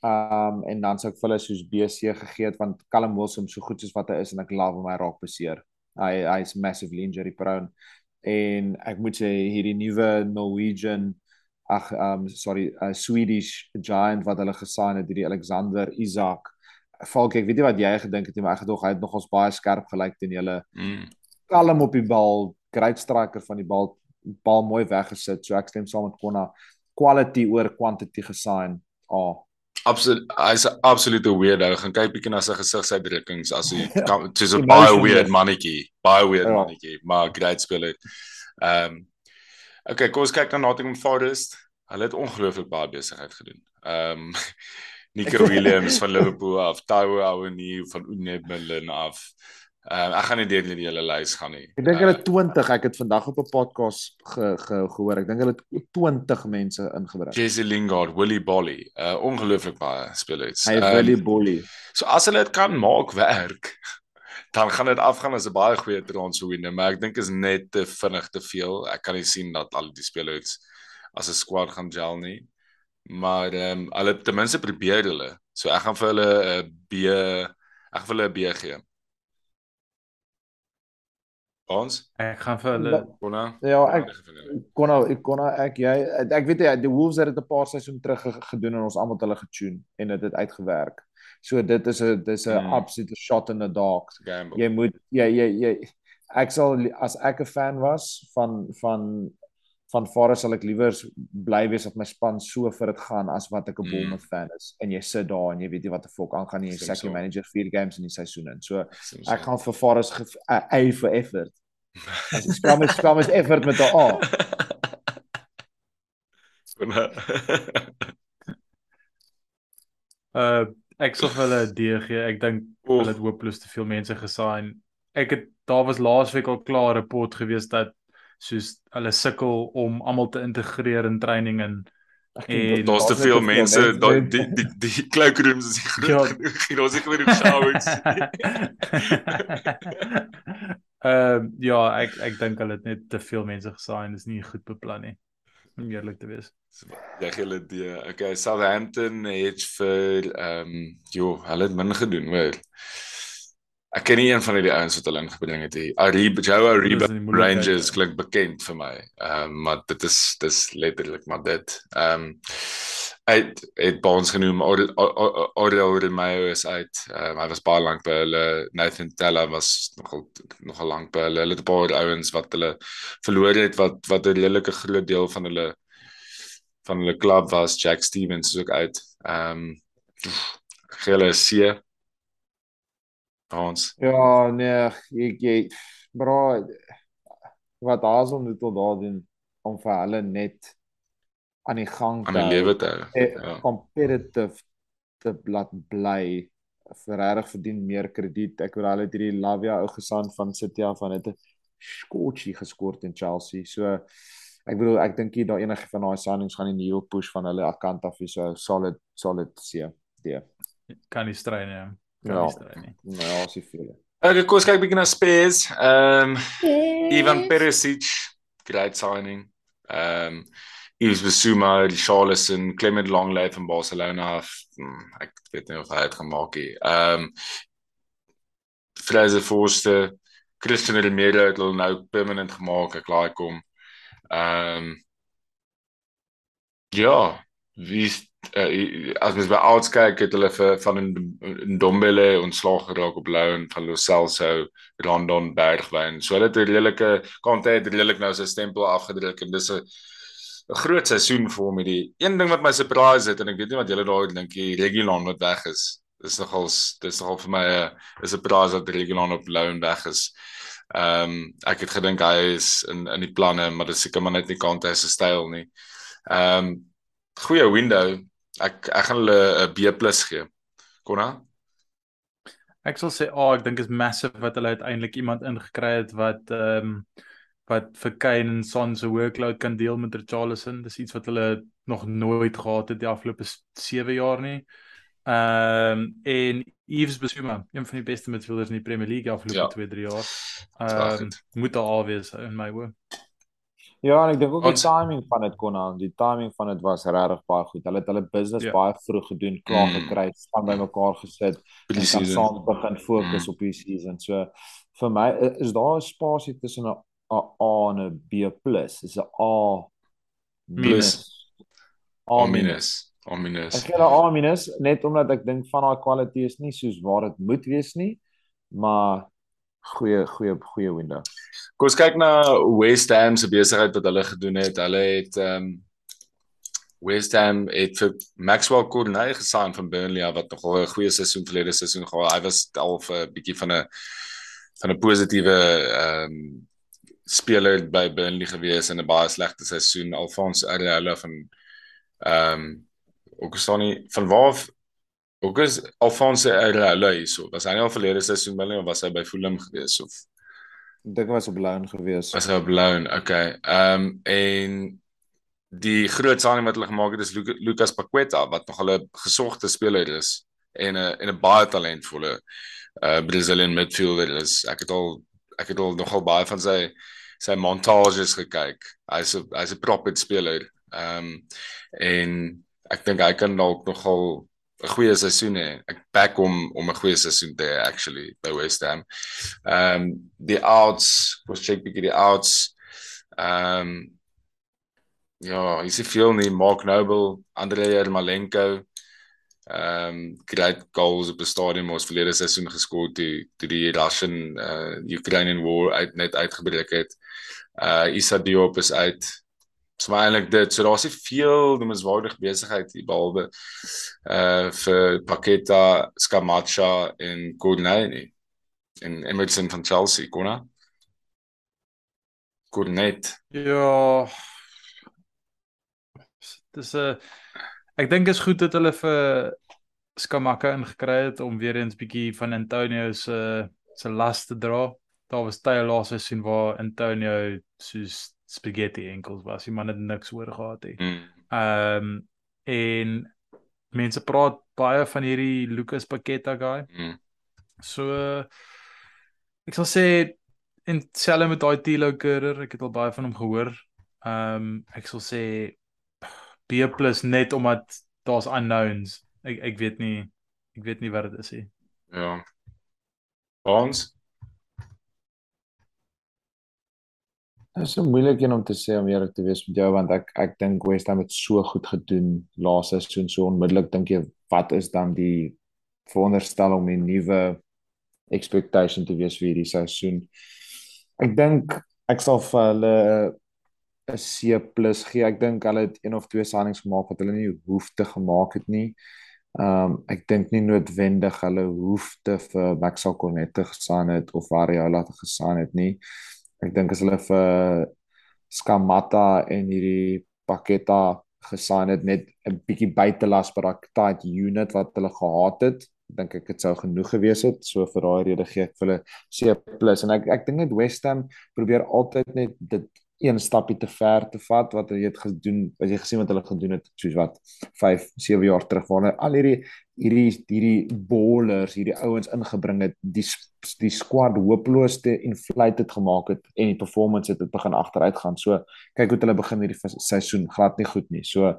Um en dan sou ek vir hulle soos BC gegee het want Callum Wilson so goed soos wat hy is en ek love hom hy raak beseer. Hy hy's massively injury prone en ek moet sê hierdie nuwe Norwegian ag um sorry uh, Swedish giant wat hulle gesign het hierdie Alexander Isak Falk ek weet nie wat jy gedink het nie maar ek gedog hy het nog ons baie skerp gelyk teen julle Mm. kalm op die bal great striker van die bal bal mooi weggesit so ek stem saam met Konna quality oor quantity gesign ah Absoluut hy's 'n absolute weirdo. Gaan kyk bietjie na sy gesigsuitdrukkings as hy [laughs] dis 'n baie weird mannetjie, baie weird Ja. mannetjie, maar great speler. Ehm um, Okay, kom ons kyk na Nottingham Forest. Hulle het ongelooflik baie besigheid gedoen. Ehm um, Nico Williams van Liverpool af, Taiwo Awoniyi van Union Berlin af. Ehm um, ek gaan nie deur die hele lys gaan nie. Ek dink hulle 20, ek het vandag op 'n podcast ge, ge, gehoor. Ek dink hulle het 20 mense ingebring. Jesse Lingard, Willie Bolly, uh ongelooflik baie spelers. Hy Ehm, wil die bully. So as hulle dit kan maak werk, [laughs] dan gaan dit afgaan as 'n baie goeie transfer window, maar ek dink is net te vinnig te veel. Ek kan nie sien dat al die spelers as 'n squad gaan gel nie. Maar ehm um, hulle ten minste probeer hulle. So ek gaan vir hulle 'n B ek gaan vir hulle 'n B gee. Ons? Ek gaan vir hulle Konna? Ja, ek kon nou ek kon nou ek jy ek weet jy die Wolves het dit 'n paar seisoene terug ge- gedoen en ons almal het hulle getune en dit het uitgewerk. So dit is 'n dis 'n Mm. absolute shot in the dark. gamble. Jy moet jy jy jy ek sal as ek 'n fan was van van van Forest sal ek liewer bly wees dat my span so vir dit gaan as wat ek 'n Mm. Bournemouth fan is. En jy sit daar en jy weet nie wat die fok aangaan nie. Jy Stem sack so. manager 4 games in die seisoen in. So Sien ek so. gaan vir 'n A vir effort. [laughs] As ek spam is spam is effort met 'n A. [laughs] Konna. [laughs] uh ek sal vir hulle 'n D gee. Ek dink hulle het hopeloos te veel mense gesign. Ek het daar was laasweek al klaar 'n rapport gewees dat soos hulle sukkel om almal te integreer in training en En Daar's te veel mense, daai die die die cloakrooms is nie groot Ja. [laughs] genoeg. nie. Daar's nie genoeg showers. [laughs] Ehm ja, ek ek dink hulle het net te veel mense gesign. Dis nie goed beplan nie. Om eerlik te wees. Gee hulle die okay, Southampton het vir ehm um, jo, hulle het min gedoen, hoor. Ek ken nie een van hierdie ouens wat hulle ingebring het hier. Ariba, Joe Ariba moeilikheid, Rangers ja. klink bekend vir my. Ehm um, maar dit is dis letterlik maar dit. Ehm um, uit het Baans genoem Oriol Romeo is uit. Um, hy was baie lank by hulle. Nathan Tella was nogal nogal lank by hulle. Hulle het 'n paar ouens wat hulle verloor het wat wat 'n redelike groot deel van hulle van hulle klub was. Jack Stevens is ook uit. Ehm um, 'n C. Ons Ja, nee, ek jy bra wat Hazel moet tot daar doen om vir hulle net aan die gang aan die lewe te hou. eh, Ja. competitive te laat bly verreg verdien meer krediet. Ek wil hulle het hierdie Lavia ou gesaan van City af van dit 'n skotjie geskort in Chelsea. So ek bedoel ek dink nie daar enige van daai signings gaan die nuwe push van hulle kant af is so solid solid C. D. Kan nie strei nie. Ja. Nou, jy veel. Okay, kom ons kyk bietjie na Spurs. Ehm um, Ivan Perisic, great signing. Ehm um, Yves Bissouma, Richarlison, Clement Longley van Barcelona. Hmm, ek weet nie of hy het gemaak nie. Ehm um, Fraser Forster, Christian Romero het hulle nou permanent gemaak, ek laai kom. Ehm um, Ja, wie is uh, as mens by ouds kyk het hulle vir van 'n Dombele ontslag geraak op loan van Lo Celso, Rondon Bergwyn. So hulle het 'n redelike Kante het redelik nou sy stempel afgedruk en dis 'n 'n groot seisoen vir hom hierdie. Een ding wat my surprise het en ek weet nie wat julle daaroor dink nie, Regulon wat weg is. Dis nogal dis nogal vir my 'n 'n surprise dat Regulon op loan weg is. Ehm um, ek het gedink hy is in in die planne, maar dis seker maar net nie Kante se styl nie. Ehm um, goeie window. Ek ek gaan hulle 'n B+ gee. Konna? Ek sal sê, "Ag, oh, ek dink is massive wat hulle uiteindelik iemand ingekry het wat ehm um, wat vir Kane en Son se workload kan deel met Richarlison. Dis iets wat hulle nog nooit gehad het die afgelope 7 jaar nie. Ehm um, en Yves Bissouma, een van die beste midfielders in die Premier League afgelope Ja. 2-3 jaar. Dis reg Ehm um, moet daar al wees in my oë. Ja, en ek dink ook die Ons- timing van dit kon aan. Die timing van dit was regtig baie goed. Hulle het hulle business Ja. baie vroeg gedoen, klaar Mm. gekry, span bymekaar gesit en kan saam begin fokus Mm. op die season. So vir my is daar 'n spasie tussen 'n A A en 'n B+. Is 'n A minus. A minus. Ominous. Ek Ominous. gee hulle A minus net omdat ek dink van daai kwaliteit is nie soos waar dit moet wees nie, maar goeie goeie goeie window. Kom ons kyk na West Ham se besigheid wat hulle gedoen het. Hulle het ehm um, West Ham het vir Maxwell Cornet gesign van Burnley af, wat nogal 'n goeie seisoen verlede seisoen gehad. Hy was al vir 'n bietjie van 'n van 'n positiewe ehm um, speler by Burnley gewees in 'n baie slegte seisoen. Alphonse Areola van ehm um, nie van waar ook is Alphonse Areola hierso. Was hy nie al verlede seisoen by Burnley of was hy by Fulham gewees of dink was op loan gewees. Was hy op loan? Okay. Ehm um, en die groot signing wat hulle gemaak het is Luca, Lucas Paqueta wat nog 'n gesogte speler is en 'n en 'n baie talentvolle uh Brazilian midfielder is. Ek het al ek het al nogal baie van sy sy montages gekyk. Hy's 'n hy's 'n proper speler. Ehm um, en ek dink hy kan dalk nogal 'n goeie seisoen hê. Ek back hom om 'n goeie seisoen te hê actually by West Ham. Ehm um, die outs, was check bietjie die outs. Ehm um, ja, is dit veel nie Mark Noble, Andrei Yarmolenko. Ehm um, great goals op die stadion ons verlede seisoen geskor toe toe die Russian uh Ukrainian war uit net uitgebreek het. Uh Issa Diop is uit. Dis maar eintlik dit. So daar's nie veel noemenswaardige besigheid hier behalwe uh vir Paqueta, Scamacca en Cornet nie. En Emerson van Chelsea, Kona. Cornet. Ja. Dis 'n ek dink is goed dat hulle vir Skamaka ingekry het om weer eens bietjie van Antonio se se las te dra. Daar was tye laas seisoen waar Antonio soos spaghetti enkels was. Die man het niks oor gehad nie. Mm. Ehm um, en mense praat baie van hierdie Lucas Paqueta guy. Mm. So ek sal sê en selfs met daai Tilo Kerrer, ek het al baie van hom gehoor. Ehm um, ek sal sê B+ net omdat daar's unknowns. Ek ek weet nie ek weet nie wat dit is nie. Ja. Ons Dit is so moeilik een om te sê om eerlik te wees met jou want ek ek dink West Ham het so goed gedoen laas seisoen so onmiddellik dink jy wat is dan die veronderstel om 'n nuwe expectation te wees vir hierdie seisoen. Ek dink ek sal vir hulle 'n C+ gee. Ek dink hulle het een of twee signings gemaak wat hulle nie hoef te gemaak het nie. Ehm um, ek dink nie noodwendig hulle hoef te vir Maxwell Cornet te gesign het of Areola te gesign het nie. Ek dink as hulle vir Skamata en hierdie Paqueta gesign het net 'n bietjie buitelas by daai tight unit wat hulle gehad het, dink ek dit sou genoeg gewees het. So vir daai rede gee ek vir hulle C+ en ek ek dink net West Ham probeer altyd net dit een stappie te ver te vat wat jy het gedoen, as jy gesien wat hulle gedoen het soos wat 5, 7 jaar terug waar hulle al hierdie hierdie hierdie bowlers, hierdie ouens ingebring het, die die squad hopeloos te inflated gemaak het en die performance het dit begin agteruit gaan. So kyk hoe het hulle begin hierdie seisoen glad nie goed nie. So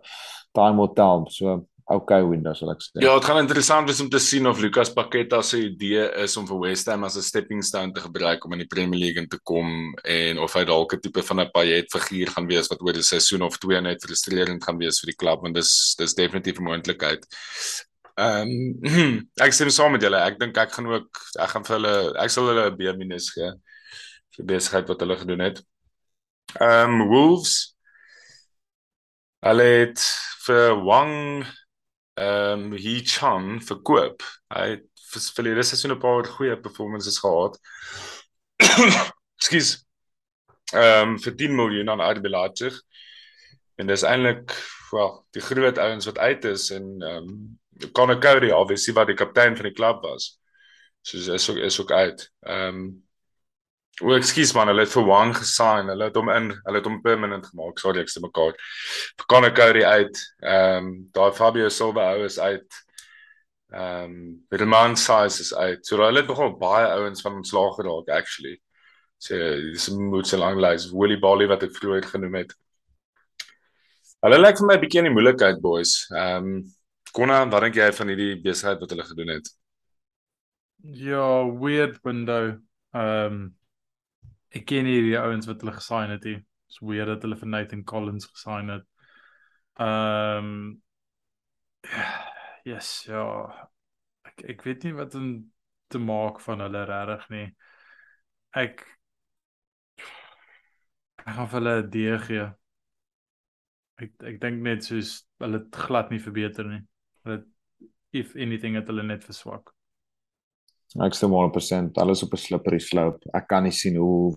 time will tell. So okay window sal ek sê. Ja, dit gaan interessant wees om te sien of Lucas Paqueta se idee is om vir West Ham as 'n stepping stone te gebruik om in die Premier League in te kom en of hy dalk 'n tipe van 'n Payet figuur gaan wees wat oor 'n seisoen of twee net frustrerend gaan wees vir die klub want dis dis definitief 'n moontlikheid. Ehm um, [clears throat] ek stem saam met julle. Ek dink ek gaan ook ek gaan vir hulle ek sal hulle 'n B- gee vir besigheid wat hulle gedoen het. Ehm um, Wolves hulle het vir Wang ehm um, Hee Chan verkoop. Hy het vir verlede seisoen 'n paar goeie performances gehad. [coughs] Ekskuus. Ehm um, vir 10 miljoen aan RB Leipzig. En dis eintlik wel die groot ouens wat uit is en ehm um, Conor Cody obviously wat die kaptein van die klub was. So is ook is ook uit. Ehm um, O, ekskuus man, hulle het vir Wang gesign. Hulle het hom in, hulle het hom permanent gemaak. Sorry, ek sê mekaar. Vir Conor Cody uit. Ehm um, daai Fabio Silva ou is uit. Ehm um, Roman Size is uit. So hulle het nogal baie ouens van ontslaag geraak actually. So dis moet se lang lys Willie Bally wat ek vroeër genoem het. Hulle lyk vir my 'n bietjie in die moeilikheid boys. Ehm um, Konna, wat dink jy van hierdie besigheid wat hulle gedoen het? Ja, weird window. Ehm um, ek ken nie die ouens wat hulle gesign het nie. It's weird dat hulle vir Nathan Collins gesign het. Ehm um, yes, ja. Ek ek weet nie wat om te maak van hulle regtig nie. Ek ek gaan vir hulle 'n D gee. Ek ek dink net soos hulle glad nie verbeter nie. Hulle if anything het hulle net verswak. Ek stem 100%. Alles op 'n slippery slope. Ek kan nie sien hoe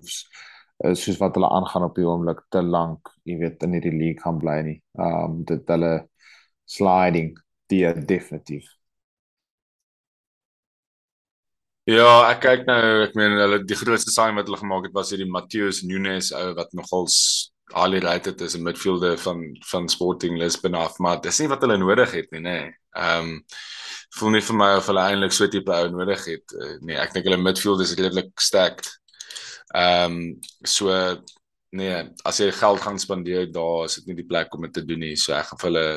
soos wat hulle aangaan op die oomblik te lank, jy weet, in hierdie league gaan bly nie. Um dit hulle sliding die definitief. Ja, ek kyk nou, ek meen hulle die grootste sign wat hulle gemaak het was hierdie Matheus Nunes ou wat nogals highly rated is 'n midfielder van van Sporting Lisbon af, maar dis nie wat hulle nodig het nie, nê. Nee. Ehm um, voel nie vir my of hulle eintlik so tipe ou nodig het. Uh, nee, ek dink hulle midfield is redelik stacked. Ehm um, so nee, as jy geld gaan spandeer daar, is dit nie die plek om dit te doen nie. So ek gaan vir hulle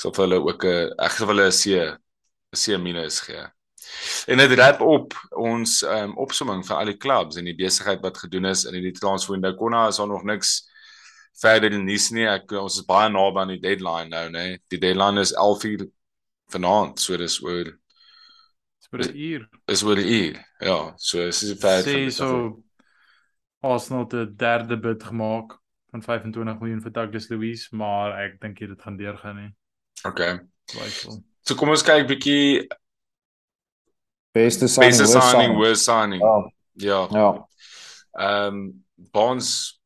sal vir hulle ook 'n ek gaan vir hulle 'n C 'n C minus gee. En dit wrap op ons um, opsomming van al die clubs en die besigheid wat gedoen is in die transfer window. Konna is daar nog niks verder in nuus nie. Ek ons is baie naby aan die deadline nou, né? Nee. Die deadline is 11:00 vanaand, so dis oor Dis oor 'n uur. Is oor 'n uur. Ja, so is dit verder. Sê so Arsenal het 'n derde bid gemaak van 25 miljoen vir Douglas Luiz, maar ek dink dit gaan deurgaan nie. Okay. Twyfel. So kom ons kyk bietjie Beste signing. Beste signing, worst signing. Ja. Ja. Ja. Ehm um, Bonds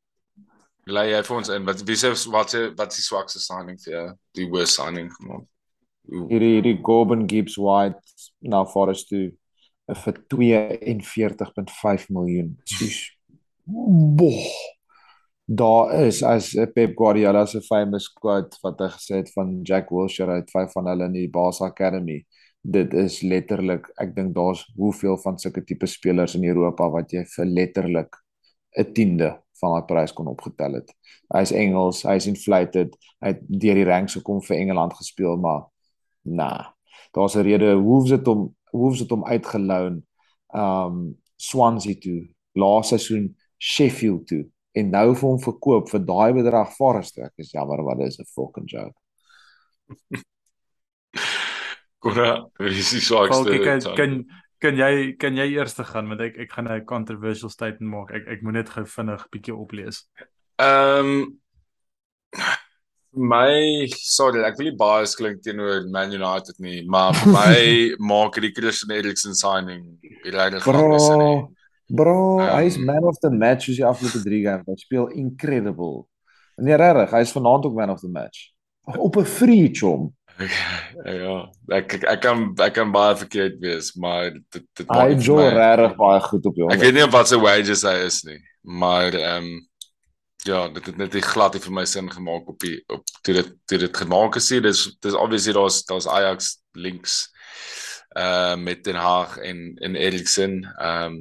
lê hy vir ons in wat wie sê wat se wat se swakste signing vir jou? Die worst signing gemaak. Hierdie hierdie Goben Gibbs White nou Forest toe vir 42.5 miljoen. Boh. Daar is as Pep Guardiola se famous quote wat hy gesê het van Jack Wilshere uit vyf van hulle in die Barca Academy dit is letterlik ek dink daar's hoeveel van sulke tipe spelers in Europa wat jy vir letterlik 'n tiende van daai prys kon opgetel het. Hy's Engels, hy's inflated, hy het deur die ranks gekom vir Engeland gespeel, maar nah. Daar's 'n rede Wolves het hom Wolves het hom uitgeloon um Swansea toe, laaste seisoen Sheffield toe en nou vir hom verkoop vir daai bedrag Forest. Ek is jammer wat is 'n fucking joke. Kora, wie is die swakste? Kan kan kan jy kan jy eers te gaan want ek ek gaan 'n controversial statement maak. Ek ek moet net gou vinnig bietjie oplees. Ehm um, my sorry, ek wil nie baie klink teenoor Man United nie, maar vir my [laughs] maak die Christian Eriksen signing regtig Bro, bro, um, hy is man of the match soos die afgelope 3 games. Hy speel incredible. Nee, regtig, hy is vanaand ook man of the match. Op 'n free chom. Ja, ek ek, ek kan ek kan baie verkeerd wees, maar dit dit hy Joe regtig baie goed op hom. Ek weet nie wat sy wages hy is nie, maar ehm um, ja, dit het net nie glad nie vir my sin gemaak op die op toe dit toe dit gemaak is. Dis dis obviously daar's daar's Ajax links uh met Den Haag en en Eriksen. Ehm um,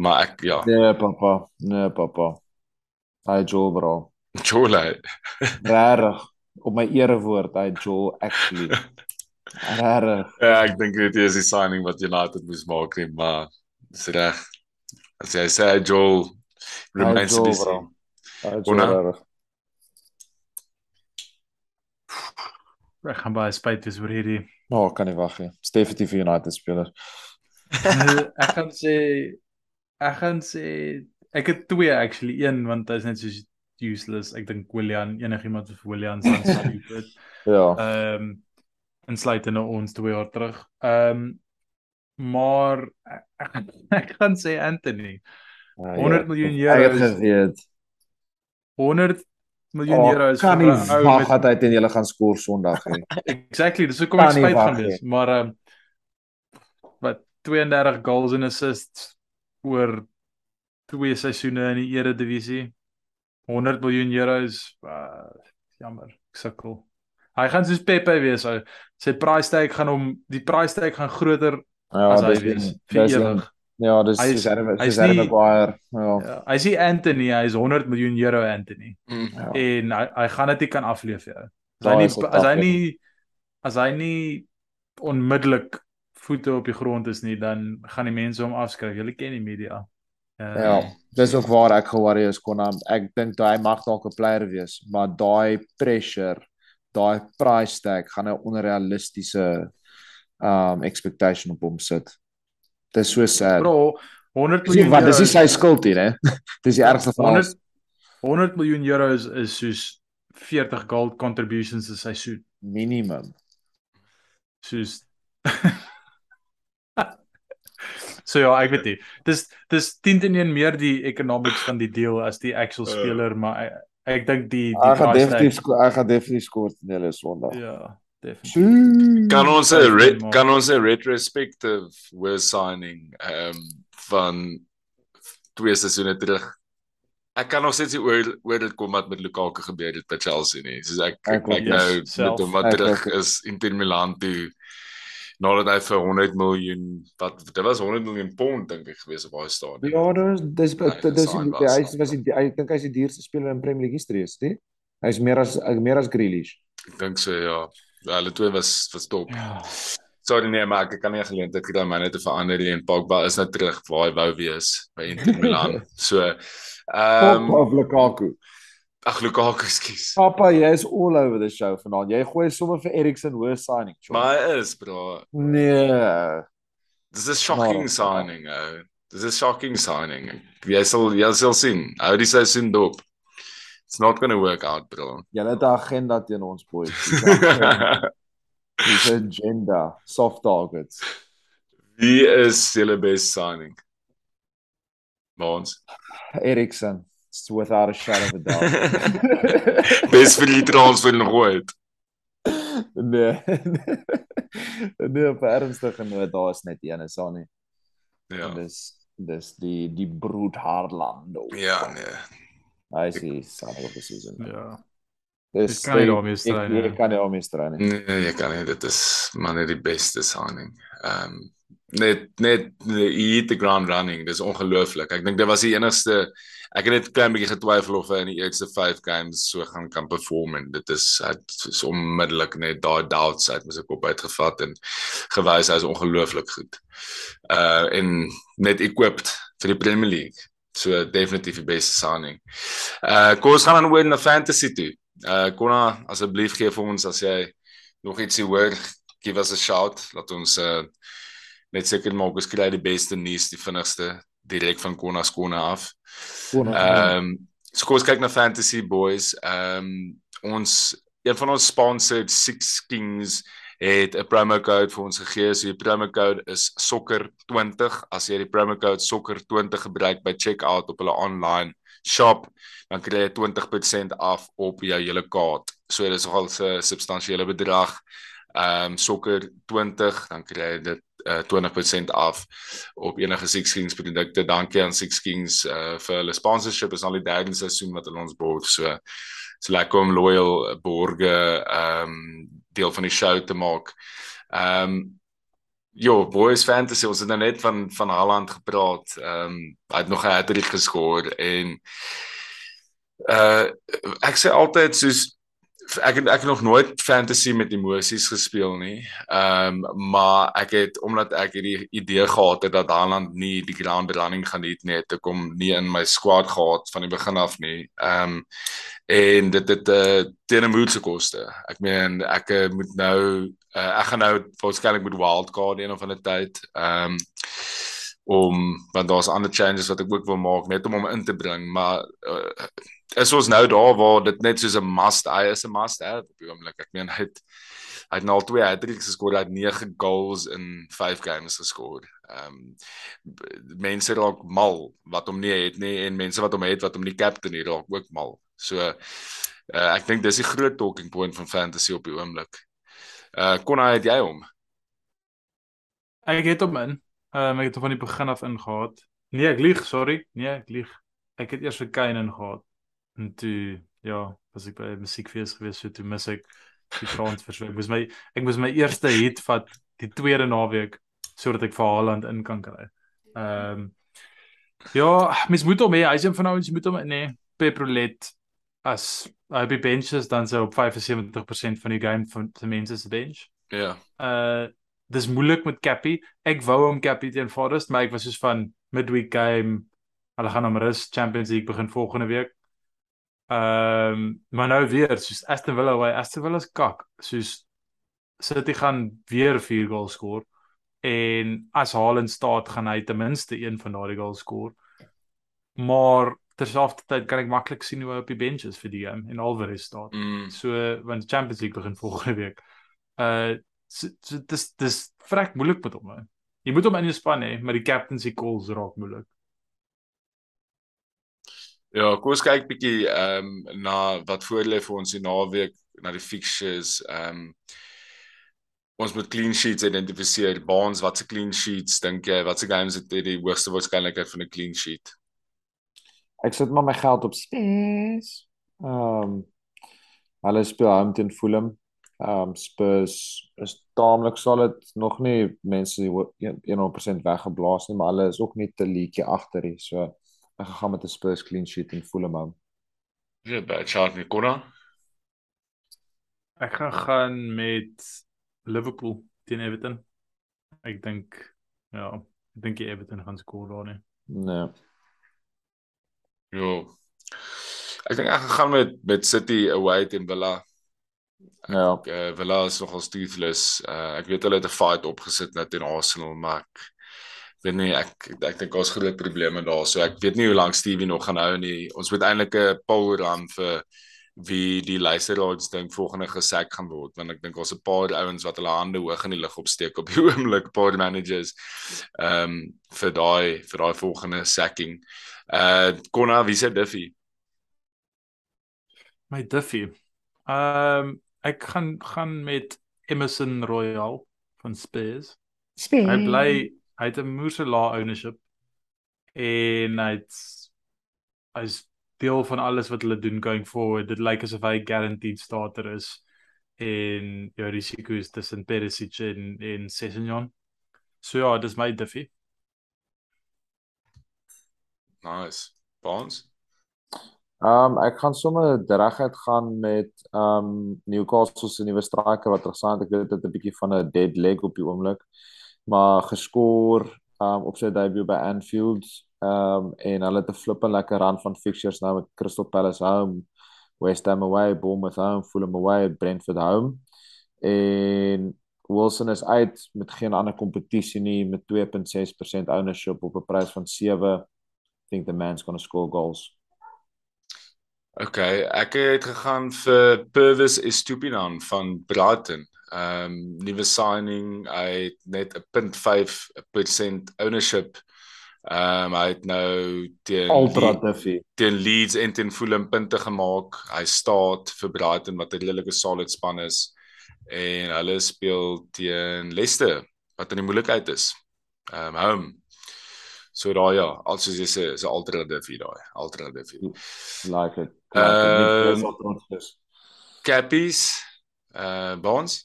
maar ek ja. Nee papa, nee papa. Hy Joe bro. Joe lei. Regtig op my erewoord hy Joel actually. [laughs] Rare. Ja, ek dink dit is die signing wat United moes maak nie, maar dis reg. As jy sê Joel remains to be seen. Joel. Ek gaan baie spyt wees oor hierdie. Nou, oh, kan nie wag nie. Definitief United speler. ek gaan sê ek gaan sê ek het twee actually, een want hy's net soos useless. Ek dink William enigiemand vir William se aansluit. [laughs] ja. Ehm um, insluitende ons twee jaar terug. Ehm um, maar ek, ek, gaan sê Anthony. Uh, 100 ja, miljoen euro. Ek het geweet. 100 miljoen oh, euro is kan nie wag dat hy teen julle gaan skoor Sondag nie. [laughs] exactly, dis hoekom ek spyt gaan wees, maar ehm um, wat 32 goals en assists oor twee seisoene in die Eredivisie. 100 miljoen euros uh, jammer ek sukkel hy gaan soos Pepe wees sy price tag gaan hom die price tag gaan groter ja, as hy wees vir ewig Ja, dis Hy is- hy's dis Harry nie- Maguire. Ja. Ja, hy sê Anthony, hy is 100 miljoen euro Anthony Mm. ja. en hy hy gaan dit nie kan afleef jou. As Daai hy is nie as hy nie as hy nie onmiddellik voete op die grond is nie, dan gaan die mense hom afskryf. Julle ken die media. Uh, Ja, dis ook waar ek ge-worry is kon ek dink daai mag dalk 'n player wees, maar daai pressure, daai price tag gaan 'n onrealistiese um expectation op hom sit. Dis so sad. Bro, 100 Dis nie miljoen wat dis nie euro sy skuld nie, hè. [laughs] Dis die ergste van alles. 100 100 miljoen euro is, is soos 40 gold contributions 'n seisoen. minimum. Soos So ja, ek weet nie. Dis dis 10 teen 1 meer die economics van die deal as die actual Uh. speler, maar ek, ek dink die die gaan definitief ek gaan definitief skoor teen hulle Sondag. Ja, definitief. Kan ons 'n Vyf re- maak. kan ons 'n retrospective worst signing ehm um, van twee seisoene terug. Ek kan nog steeds nie oor oor dit kom wat met Lukaku gebeur het by Chelsea nie. Soos ek Ek ek nou self. met hom wat terug is Inter Milan toe nadat hy vir 100 miljoen wat dit was 100 miljoen pond dink ek gewees op daai stadion. Ja, dis dis Nee, dis dis sign die- was. hy is- was die ek dink hy's die duurste speler in Premier League history is dit? Hy's meer as meer as Grealish. Ek dink so ja. Hulle twee was was top. Ja. Sorry nee, maar ek kan nie geleentheid kry om myne te verander nie en Pogba is nou terug waar hy wou wees by Inter Milan. [laughs] So ehm Pop of Lukaku. Ag Lukaku skus. Papa, jy is all over the show vanaand. Jy gooi sommer vir Eriksen hoë signing. chom. Maar hy is bro. nee. Dis 'n shocking Nou, signing. ou. Dis 'n shocking signing. Jy sal jy sal sien. Hou die seisoen dop. It's not going to work out, bro. Jy het 'n agenda teen ons boys. Dis 'n [laughs] agenda. Soft targets. Wie is julle best signing? Mons. Eriksen, it's without a shadow of a doubt. [laughs] best vir die transfer nog ooit. nee. [laughs] nee, op ernstige noot, daar is net een is daar nie. Ja. En dis dis die die broed Harlando. Ja, nee. Hy is die signing of the season. Ja. Dis kan nie daarmee stry nie. Jy kan nie daarmee stry nie. Nee, jy kan nie. Dit is maar net die beste signing. Ehm um, net net hit the ground running. Dis ongelooflik. Ek dink dit was die enigste ek het net klein bietjie getwyfel of hy in die eerste 5 games so gaan kan perform en dit is hy is onmiddellik net daai doubts uit met sy kop uitgevat en gewys hy is ongelooflik goed. Uh en net equipped vir die Premier League. So definitief die beste signing. Uh kom ons gaan dan oor na fantasy toe. Uh Konna asseblief gee vir ons as jy nog ietsie hoor, give us a shout. Laat ons uh net seker maak ons kry die beste nuus, die vinnigste direk van Konna se konna af. Ehm um, so ons kyk na Fantasy Boys. Ehm um, ons een van ons sponsored Six Kings het 'n promo code vir ons gegee. So die promo code is sokker20. As jy die promo code sokker20 gebruik by checkout op hulle online shop, dan kry jy 20% af op jou hele kaart. So dis nogal 'n substansiële bedrag. Ehm um, sokker 20, dan kry jy dit uh, 20% af op enige Six Kings produkte. Dankie aan Six Kings uh, vir hulle sponsorship. Is al die derde seisoen wat hulle ons borg. So so lekker om loyal borge ehm um, deel van die show te maak. Ehm um, Jo, Boys Fantasy, ons het nou net van van Haaland gepraat. Ehm um, hy het nog 'n hattrick geskoor en uh ek sê altyd soos ek het ek het nog nooit fantasy met emosies gespeel nie. Ehm um, maar ek het omdat ek hierdie idee gehad het dat Haaland nie die ground running gaan hê nie, het ek hom nie in my squad gehad van die begin af nie. Ehm um, en dit het uh, teen 'n moed se koste. Ek meen ek uh, moet nou uh, ek gaan nou waarskynlik met wildcard een of ander tyd. Ehm um, om want daar's ander changes wat ek ook wil maak net om hom in te bring, maar uh, is ons nou daar waar dit net soos 'n must hy is 'n must have op die oomblik. Ek meen hy het hy het nou twee hat-tricks geskor, hy het 9 goals in 5 games geskor. Ehm um, mense raak mal wat hom nie het nie en mense wat hom het wat hom nie captain nie raak ook mal. So uh, ek dink dis die groot talking point van fantasy op die oomblik. Uh kon hy het jy hom? Ek het hom in. Ehm um, ek het hom van die begin af ingehaat. Nee, ek lieg, sorry. Nee, ek lieg. Ek het eers vir Kane ingehaat. En toe ja, was ek by 'n musiekfees gewees, so toe mis ek die transfers. Ek moes my ek moes my eerste hit vat die tweede naweek sodat ek vir Haaland in kan kry. Ehm um, ja, mens moet hom hê, hy's een van ouens moet hom nee, Peprolet as hy by bench is dan sou op 75% van die game van die mense se bench. Ja. Uh dis moeilik met Cappy. Ek wou hom Cappy teen Forest, maar ek was soos van midweek game. Hulle gaan hom rus Champions League begin volgende week. Ehm um, maar nou weer soos Aston Villa, hy Aston Villa se kak. Soos City gaan weer 4 goals skoor en as Haaland staat gaan hy ten minste een van daardie goals skoor. Maar terselfdertyd kan ek maklik sien hoe hy op die bench is vir die game en Alvarez staat. Mm. So want Champions League begin volgende week. Uh so, so dis dis vrek moeilik met hom. He. Jy moet hom in jou span hê, maar die captaincy calls raak moeilik. Ja, kom ons kyk bietjie ehm um, na wat voor lê vir ons die naweek, na die fixtures. Ehm um, ons moet clean sheets identifiseer. Baans, watse clean sheets dink jy? Watse games het die hoogste waarskynlikheid van 'n clean sheet? Ek sit maar my geld op Spurs. Ehm um, hulle speel home teen Fulham. Ehm um, Spurs is taamlik solid, nog nie mense 100% weggeblaas nie, maar hulle is ook nie te liedjie agter hier. So ek gaan met 'n Spurs clean sheet en Fulham home. Ja, chart nie kon. Ek gaan gaan met Liverpool teen Everton. Ek dink ja, ek dink Everton gaan skoor daar nie. Nee. Ja. Ek dink ek gaan met met City away teen Villa. Ja. Ek, uh, Villa is nogal toothless. Uh, ek weet hulle het 'n fight opgesit net teen Arsenal, maar ek weet nie ek ek dink ons groot probleme daar. So ek weet nie hoe lank Stevie nog gaan hou nie. Ons moet eintlik 'n poll run vir wie die luisteraars dink volgende gesek gaan word want ek dink ons 'n paar ouens wat hulle hande hoog in die lug opsteek op die [laughs] oomblik paar managers ehm um, vir daai vir daai volgende sacking. Uh Konna, wie se Duffy? My Duffy. Ehm um, ek gaan gaan met Emerson Royal van Spurs. Spurs. Hy bly hy het 'n moerse lae ownership en hy't hy's deel van alles wat hulle doen going forward. Dit lyk asof hy guaranteed starter is en jou risiko is tussen Perisic en en Sessegnon. So ja, dis my Duffy. Nice. Bonds. Ehm um, ek gaan sommer reguit gaan met ehm um, Newcastle se nuwe striker wat interessant ek weet dit 'n bietjie van 'n dead leg op die oomblik maar geskoor um, op sy debut by Anfield um, en hulle het 'n flippe lekker run van fixtures nou met Crystal Palace home, West Ham away, Bournemouth home, Fulham away, Brentford home en Wilson is uit met geen ander kompetisie nie met 2.6% ownership op 'n prys van 7 think the man's going to score goals. Okay, ek het gegaan vir Purvis Estupinan van Brighton. Ehm um, nuwe signing, hy het net 'n 0.5% ownership. Ehm um, hy het nou teen Duffy teen Leeds en teen Fulham punte gemaak. Hy staan vir Brighton wat 'n redelike solid span is en hulle speel teen Leicester wat in die moeilikheid is. Ehm um, home So daai ja, als jy sê is 'n alternatief daai, alternatief. Like it. Ehm Cappies, uh Bonds.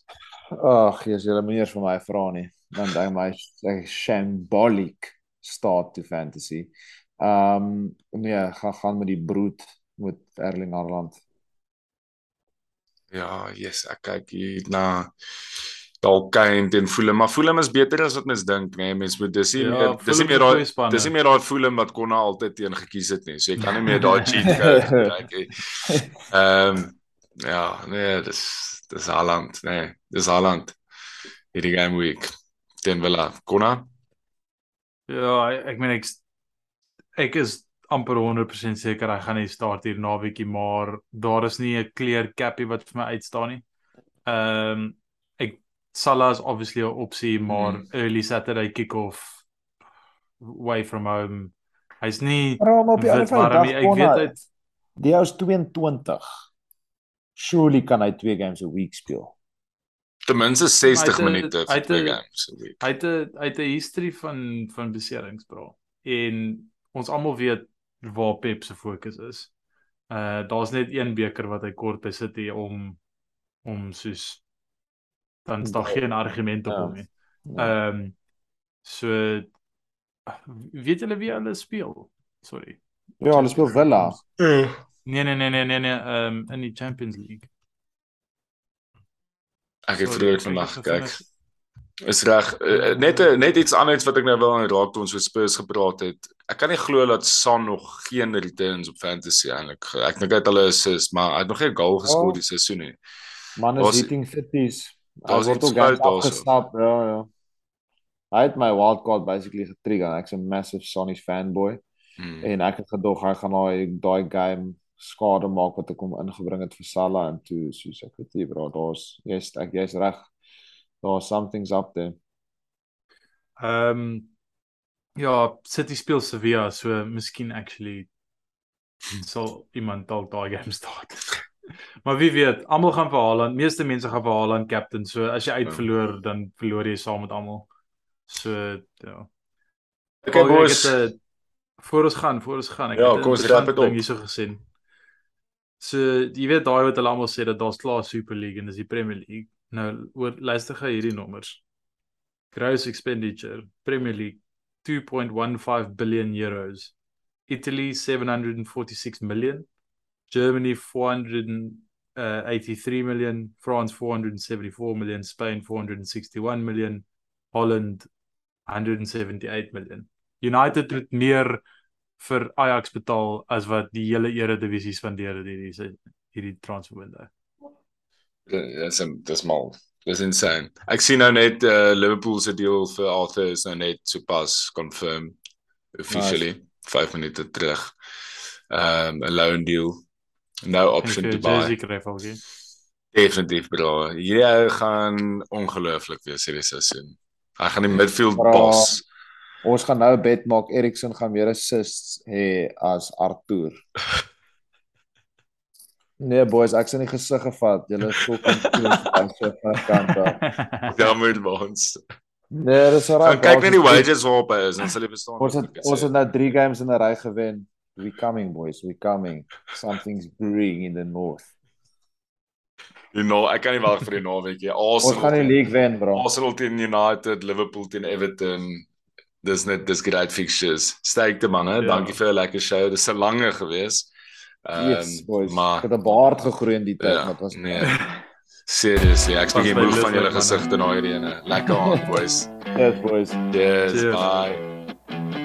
Ag, jy's julle meneer vir my vra nie. Dan dink my ek shambolic start to fantasy. Ehm um, nee, gaan gaan met die broed met Erling Haaland. Ja, yes, ek kyk hier na dalk Kane teen Fulham, maar Fulham is beter as wat mens dink, nee, mens moet dis nie Ja, meer dis nie meer daai dis nie meer daai Fulham wat Konna altyd teen gekies het nie. So jy kan nie meer daai [laughs] cheat kyk nie. Ehm ja, nee, dis dis Haaland, nee, dis Haaland. Hierdie game week teen Villa. Konna? Ja, ek meen ek ek is amper 100% seker hy gaan nie start hier naweekie, maar daar is nie 'n clear cappie wat vir my uitstaan nie. Ehm um, ek Salah is obviously 'n opsie, maar Mhm. early Saturday kick-off away from home. Hy's nie Waarom op die ander nie. Ek weet dit die ou is 22. Surely kan hy twee games 'n week speel. Ten minste 60 Hy het 'n- minute vir twee games 'n week. hy het 'n hy het 'n history van van beserings, bro. En ons almal weet waar Pep se fokus is. Uh daar's net een beker wat hy kort by City om om soos dan is daar geen argument op Ja. hom nie. Ja. Ehm so weet julle wie hulle speel? Sorry. Ja, hulle speel Villa. Nee nee nee nee nee nee, um, in die Champions League. Ek het vroeër vandag gekyk. Is reg. Uh, net net iets anders wat ek nou wil raak toe ons oor Spurs gepraat het. Ek kan nie glo dat Son nog geen returns op fantasy eintlik. Ek dink hy het hulle assist, maar hy het nog geen goal geskoor Oh. die seisoen nie. Man is hitting fitties. Hy daar's word iets ook daarso. afgestap, ja ja. Hy het my wildcard basically getrigger. Ek's 'n massive Sonny's fanboy Hmm. en ek het gedog hy gaan daai daai game skade maak wat ek hom ingebring het vir Salah en toe soos ek weet nie bro, daar's jy's ek jy's reg. Daar's something's up there. Ehm um, ja, City speel Sevilla, so miskien actually sal iemand dalk daai game start. [laughs] maar wie weet, almal gaan vir Haaland, meeste mense gaan vir Haaland captain, so as jy Ja. uitverloor dan verloor jy saam met almal. So ja. Okay Paul, ek boys. het 'n voor ons gaan, voor ons gaan. Ek Ja, het 'n ding hierso gesien. So jy weet daai wat hulle almal sê dat daar's klaar Super League en dis die Premier League. Nou oor luister gou hierdie nommers. Gross expenditure Premier League 2.15 billion euros. Italy 746 million. Germany 483 million, France 474 million, Spain 461 million, Holland 178 million. United het meer vir Ajax betaal as wat die hele Eredivisie spandeer het hierdie hierdie transfer window. Dis dis mal. Dis insane. Ek sien nou net uh, Liverpool se deal vir Arthur is nou net sopas confirm officially nice. 5 minute terug. Um 'n loan deal. No option to buy. Jersey kry vir hom. Definitief bro. Hierdie gaan ongelooflik wees hierdie seisoen. Hy gaan die midfield Bro. Ons gaan nou 'n bet maak Eriksen gaan meer assists hê as Arthur. Nee boys, ek sien die gesig gevat. Julle is so kampioens aan van kant af. [laughs] Ja, moet ons. Nee, dis reg. Gaan kyk net die wages waarop hy is en sal jy verstaan. Ons het ons het nou 3 games in 'n ry gewen. We coming boys, we coming. Something's brewing in the north. You know, ek kan nie wag vir die naweek nie. Ons gaan die league wen, bro. Arsenal teen United, Liverpool teen Everton. Dis net dis great fixtures. Sterkte manne. Ja. Ja. Dankie vir 'n lekker show. Dis 'n lange gewees. Ehm Yes, boys. maar Ek het 'n baard gegroei in die tyd, ja, maar dit was nee. Seriously, ek's Was bietjie my moeg van julle gesigte na hierdie ene. Lekker aan, boys. Yes, boys. Yes, Cheers. bye.